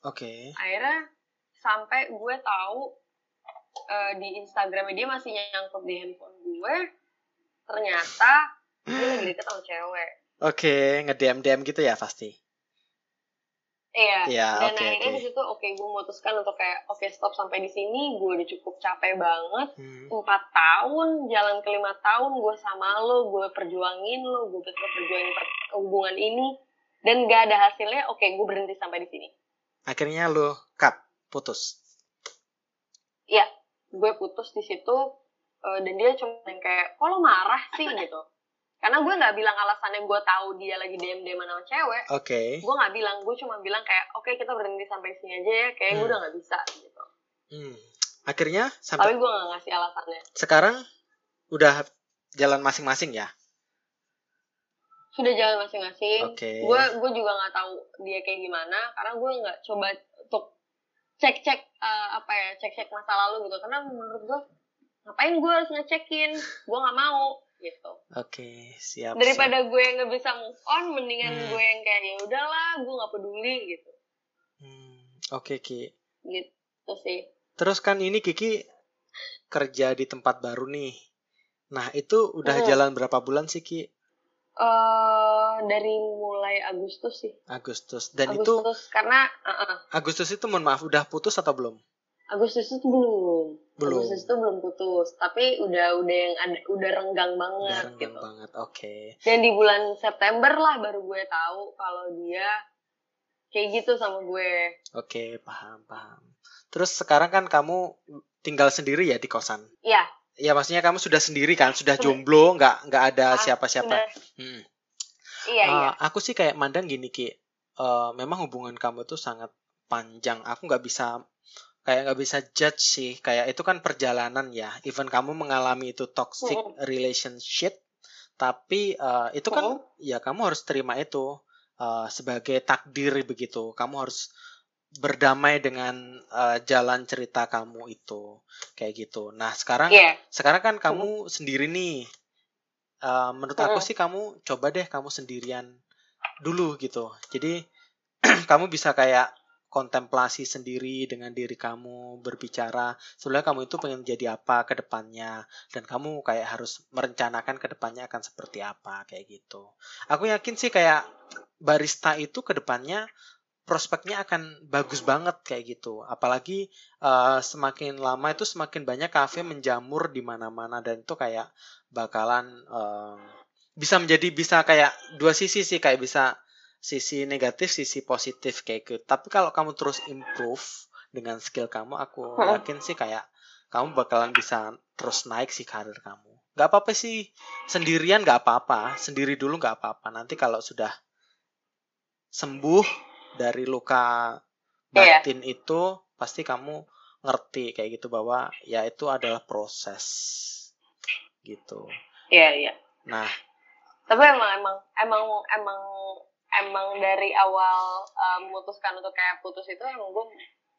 oke. akhirnya sampai gue tahu eh, di Instagramnya dia masih nyangkut di handphone gue ternyata dia lagi deket sama cewek Oke, nge-DM DM gitu ya pasti. iya Iya, dan oke, akhirnya oke. di situ oke gue memutuskan untuk kayak oke stop sampai di sini gue udah cukup capek banget Hmm. empat tahun jalan ke lima tahun gue sama lo gue perjuangin lo gue tetap perjuangin per- hubungan ini dan gak ada hasilnya oke gue berhenti sampai di sini Akhirnya lu cut, putus. Iya, gue putus di situ eh, dan dia cuma yang kayak, kok lo marah sih gitu. Karena gue nggak bilang alasannya gue tahu dia lagi DM DM sama cewek. Oke. Gue nggak bilang, gue cuma bilang kayak, oke kita berhenti sampai sini aja ya, kayak gue Hmm. udah nggak bisa gitu. Hmm. Akhirnya Tapi sampai gue nggak ngasih alasannya. sekarang udah jalan masing-masing ya. Sudah jalan masing-masing. Oke. Gue gue juga nggak tahu dia kayak gimana, karena gue nggak coba untuk cek-cek eh, apa ya, cek-cek masa lalu gitu. Karena menurut gue, ngapain gue harus ngecekin? Gue nggak mau gitu. Oke, siap. siap. daripada gue nggak bisa move on mendingan Hmm. gue yang kayak ya udahlah gue nggak peduli gitu Hmm, Oke, Ki. gitu sih Terus kan ini Kiki kerja di tempat baru nih. Nah, itu udah Hmm. jalan berapa bulan sih, Ki? Eh dari mulai Agustus sih Agustus. Dan itu Agustus karena uh, uh, Agustus itu mohon maaf udah putus atau belum? Agustus itu belum Belum. Agustus itu belum putus tapi udah udah yang ada udah renggang Udah banget renggang gitu banget. Oke. dan di bulan September lah baru gue tahu kalau dia kayak gitu sama gue Oke, paham, paham. Terus sekarang kan kamu tinggal sendiri ya di kosan? Iya Ya maksudnya kamu sudah sendiri kan, sudah jomblo, nggak nggak ada Ah, siapa-siapa. udah. Hmm. iya iya Uh, aku sih kayak mandang gini ki, Uh, memang hubungan kamu tuh sangat panjang. Aku nggak bisa kayak nggak bisa judge sih. Kayak itu kan perjalanan ya. Even kamu mengalami itu toxic Mm-mm. relationship, tapi uh, itu kan ya kamu harus terima itu uh, sebagai takdir begitu. Kamu harus berdamai dengan uh, jalan cerita kamu itu kayak gitu. Nah sekarang iya sekarang kan kamu sendiri nih. Eh, menurut aku Mm-mm. sih kamu coba deh kamu sendirian dulu gitu. Jadi kamu bisa kayak kontemplasi sendiri dengan diri kamu berbicara sebenarnya kamu itu pengen jadi apa ke depannya dan kamu kayak harus merencanakan ke depannya akan seperti apa kayak gitu. Aku yakin sih kayak barista itu ke depannya prospeknya akan bagus banget kayak gitu. Apalagi eh, semakin lama itu semakin banyak kafe menjamur di mana-mana dan itu kayak bakalan eh, bisa menjadi bisa kayak dua sisi sih kayak bisa sisi negatif sisi positif kayak gitu. Tapi kalau kamu terus improve dengan skill kamu, aku Hmm. yakin sih kayak kamu bakalan bisa terus naik sih karir kamu. Gak apa-apa sih sendirian gak apa-apa, sendiri dulu gak apa-apa. Nanti kalau sudah sembuh dari luka Iya. batin itu pasti kamu ngerti kayak gitu bahwa ya itu adalah proses gitu. iya iya Nah, tapi emang emang emang emang emang dari awal uh, memutuskan untuk kayak putus itu emang gue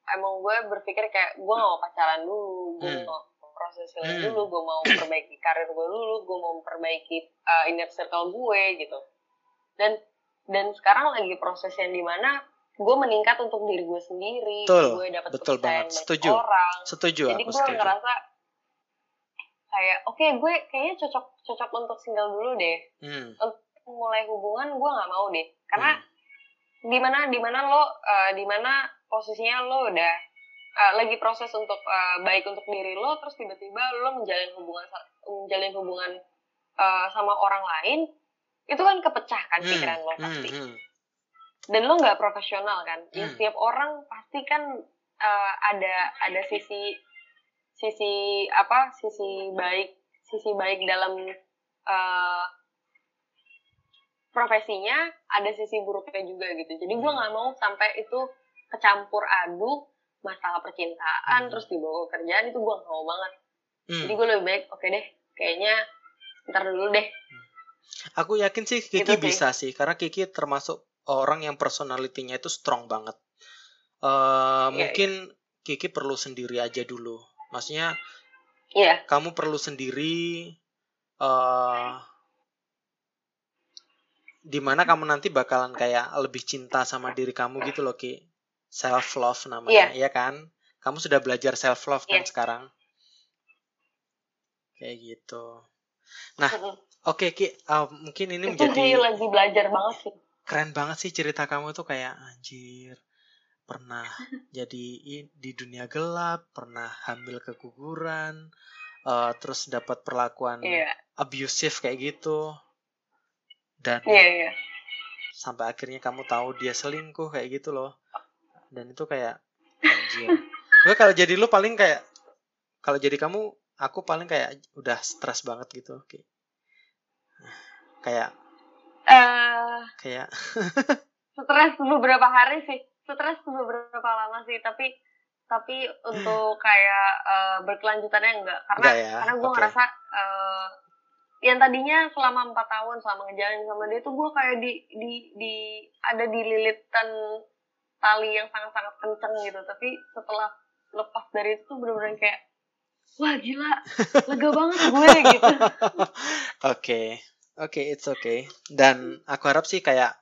emang gue berpikir kayak gue gak mau pacaran dulu gue Hmm. mau proses healing Hmm. dulu gue mau perbaiki karir gue dulu gue mau perbaiki uh, inner circle gue gitu dan dan sekarang lagi proses yang di mana gue meningkat untuk diri gue sendiri Betul, gue dapat betul banget. Setuju. orang setuju jadi gue setuju. ngerasa kayak oke gue kayaknya cocok cocok untuk single dulu deh Hmm. mulai hubungan gue nggak mau deh karena Hmm. di mana di mana lo eh, di mana posisinya lo udah eh, lagi proses untuk eh, baik untuk diri lo terus tiba-tiba lo menjalin hubungan menjalin hubungan eh, sama orang lain itu kan kepecah kan Hmm, pikiran lo hmm, pasti hmm. dan lo nggak profesional kan ya Hmm. setiap orang pasti kan eh, ada ada sisi sisi apa sisi baik sisi baik dalam eh, profesinya ada sisi buruknya juga gitu jadi gue Hmm. nggak mau sampai itu kecampur aduk masalah percintaan Hmm. terus dibawa ke kerjaan itu gue nggak mau banget Hmm. jadi gue lebih baik oke deh kayaknya ntar dulu deh Aku yakin sih Kiki Gitu sih. bisa sih karena Kiki termasuk orang yang personalitinya itu strong banget. Eh Iya, mungkin Kiki perlu sendiri aja dulu. Maksudnya Iya. kamu perlu sendiri uh, di mana kamu nanti bakalan kayak lebih cinta sama diri kamu gitu loh Ki self love namanya Iya. ya kan kamu sudah belajar self love kan Iya. sekarang kayak gitu Nah. Oke Ki uh, mungkin ini itu menjadi lagi belajar banget sih. keren banget sih cerita kamu tuh kayak anjir pernah jadi di dunia gelap pernah hamil keguguran uh, terus dapat perlakuan iya. abusive kayak gitu dan iya iya. sampai akhirnya kamu tahu dia selingkuh kayak gitu loh. Dan itu kayak anjir. Gue kalau jadi lu paling kayak kalau jadi kamu aku paling kayak udah stres banget gitu kayak kayak eh kayak stres beberapa hari sih. Stres beberapa lama sih tapi tapi untuk kayak eh, berkelanjutannya enggak. Karena Enggak ya, karena gue oke. ngerasa eh, yang tadinya selama empat tahun selama ngejalanin sama dia tuh gue kayak di di di ada di lilitan tali yang sangat sangat kenceng gitu. Tapi setelah lepas dari itu tuh bener-bener kayak wah gila lega banget gue gitu Oke, oke, it's okay. Dan aku harap sih kayak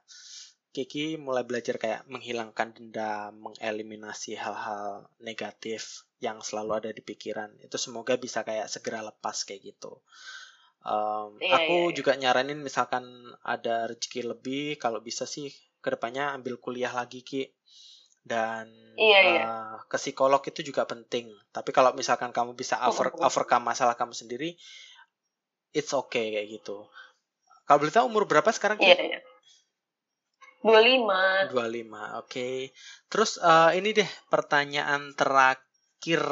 Kiki mulai belajar kayak menghilangkan dendam, mengeliminasi hal-hal negatif yang selalu ada di pikiran. Itu semoga bisa kayak segera lepas kayak gitu. Um, Iya, aku iya, iya. juga nyaranin misalkan ada rezeki lebih, kalau bisa sih ke depannya ambil kuliah lagi Ki. Dan Iya, iya. uh, ke psikolog itu juga penting. Tapi kalau misalkan kamu bisa over, Mm-mm. overcome masalah kamu sendiri, it's okay kayak gitu. Kalau boleh tahu umur berapa sekarang? Iya iya dua lima 25. Oke. Terus eh, ini deh pertanyaan terakhir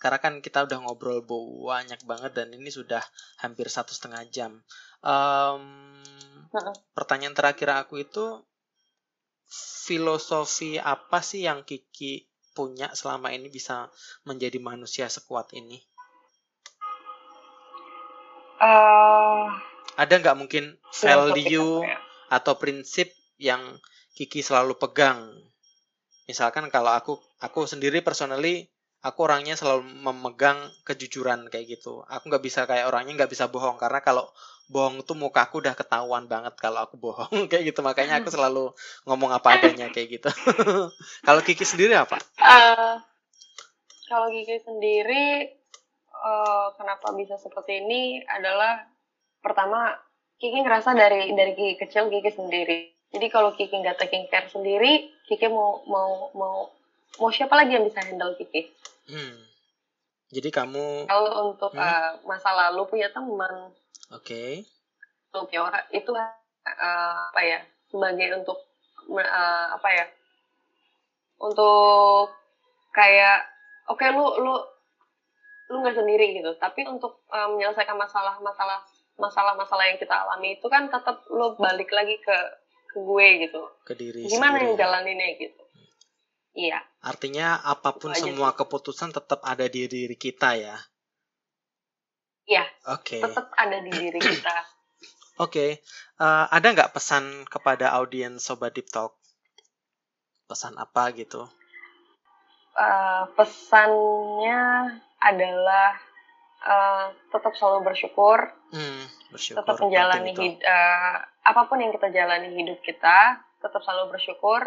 karena kan kita udah ngobrol banyak banget dan ini sudah hampir satu setengah jam. Em, pertanyaan terakhir aku itu filosofi apa sih yang Kiki punya selama ini bisa menjadi manusia sekuat ini? eh Ada nggak mungkin value ya? atau prinsip yang Kiki selalu pegang. Misalkan kalau aku aku sendiri personally aku orangnya selalu memegang kejujuran kayak gitu. Aku nggak bisa kayak orangnya nggak bisa bohong karena kalau bohong tuh muka aku udah ketahuan banget kalau aku bohong kayak gitu. Makanya aku selalu ngomong apa adanya kayak gitu. kalau Kiki sendiri apa? Eh, kalau Kiki sendiri eh, kenapa bisa seperti ini adalah pertama Kiki ngerasa dari dari Kiki kecil Kiki sendiri. Jadi kalau Kiki nggak taking care sendiri, Kiki mau mau mau mau siapa lagi yang bisa handle Kiki? Hmm. Jadi kamu Kalau untuk Hmm. eh, masa lalu punya teman, oke. lu punya orang itu eh, apa ya sebagai untuk eh, apa ya untuk kayak oke lu lu lu nggak sendiri gitu tapi untuk eh, menyelesaikan masalah masalah masalah masalah yang kita alami itu kan tetap lu balik lagi ke ke gue gitu ke diri gimana yang sendiri. jalaninnya gitu iya Artinya apa pun Itu aja semua keputusan tetap ada di diri kita ya. Iya. Oke. tetap ada di diri kita Oke, eh, ada nggak pesan kepada audiens Sobat Deep Talk? Pesan apa gitu? Eh, pesannya adalah eh, tetap selalu bersyukur Hmm, bersyukur. tetap menjalani penting itu. hid- eh, apa pun yang kita jalani hidup kita tetap selalu bersyukur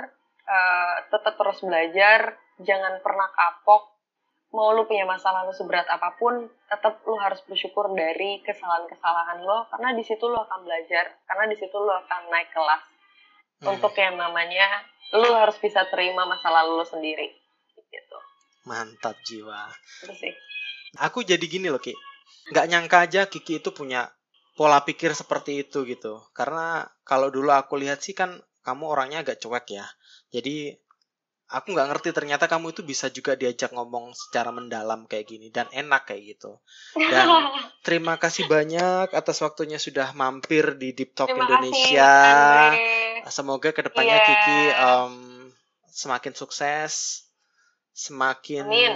eh, tetap terus belajar jangan pernah kapok. Mau lu punya masa lalu seberat apa pun tetap lu harus bersyukur dari kesalahan-kesalahan lo karena di situ lu akan belajar karena di situ lu akan naik kelas. Hmm, untuk yang namanya lu harus bisa terima masa lalu lu sendiri. Gitu. Mantap jiwa. itu sih. Aku jadi gini loh Ki, nggak nyangka aja Kiki itu punya pola pikir seperti itu gitu. Karena kalau dulu aku lihat sih kan kamu orangnya agak cuek ya. Jadi aku nggak ngerti ternyata kamu itu bisa juga diajak ngomong secara mendalam kayak gini dan enak kayak gitu. Dan terima kasih banyak atas waktunya sudah mampir di Deep Talk terima Indonesia. kasih. Semoga ke depannya Iya. Kiki em, semakin sukses, semakin Amin.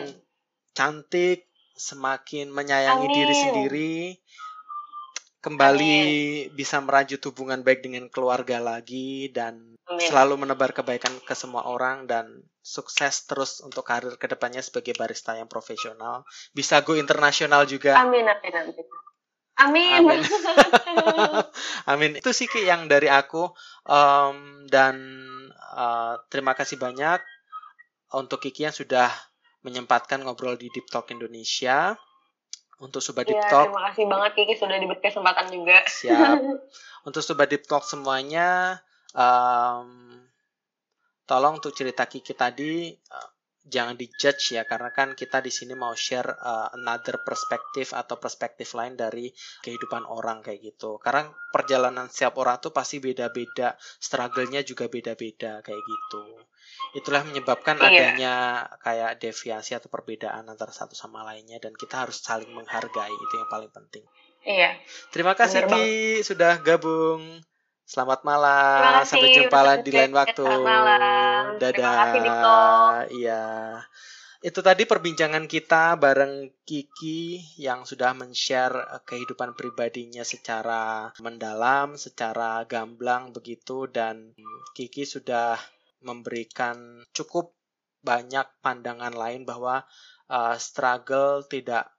cantik, semakin menyayangi Amin. diri sendiri. Kembali Amin. bisa merajut hubungan baik dengan keluarga lagi dan Amin. selalu menebar kebaikan ke semua orang dan sukses terus untuk karir ke depannya sebagai barista yang profesional. Bisa go internasional juga. Amin, amin, amin. Amin. Amin. amin. Itu sih Ki yang dari aku um, dan uh, terima kasih banyak untuk Kiki yang sudah menyempatkan ngobrol di Deep Talk Indonesia untuk Sobat Deep ya, Talk. Terima kasih banget Kiki sudah diberi kesempatan juga. Siap. Untuk Sobat Deep Talk semuanya, um, tolong untuk cerita Kiki tadi uh, jangan dijudge ya karena kan kita di sini mau share uh, another perspektif atau perspektif lain dari kehidupan orang kayak gitu. Karena perjalanan setiap orang tuh pasti beda-beda, struggle-nya juga beda-beda kayak gitu. Itulah menyebabkan iya. adanya kayak deviasi atau perbedaan antara satu sama lainnya dan kita harus saling menghargai itu yang paling penting. Iya. Terima kasih Ki sudah gabung. Selamat malam. Sampai jumpa lagi di lain waktu. Selamat malam. Dadah. Terima kasih, Iya. Itu tadi perbincangan kita bareng Kiki yang sudah men-share eh, kehidupan pribadinya secara mendalam, secara gamblang begitu dan Kiki sudah memberikan cukup banyak pandangan lain bahwa uh, struggle tidak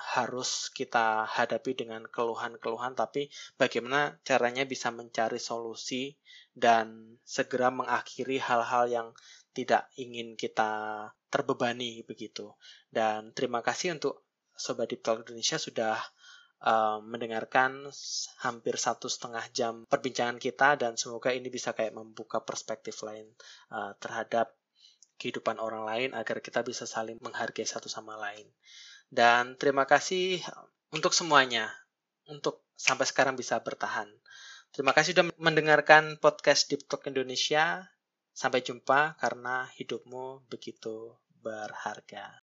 harus kita hadapi dengan keluhan-keluhan, tapi bagaimana caranya bisa mencari solusi dan segera mengakhiri hal-hal yang tidak ingin kita terbebani begitu. Dan terima kasih untuk Sobat Deep Talk Indonesia sudah uh, mendengarkan hampir satu setengah jam perbincangan kita dan semoga ini bisa kayak membuka perspektif lain uh, terhadap kehidupan orang lain agar kita bisa saling menghargai satu sama lain. Dan terima kasih untuk semuanya untuk sampai sekarang bisa bertahan. Terima kasih sudah mendengarkan podcast Deep Talk Indonesia. Sampai jumpa karena hidupmu begitu berharga.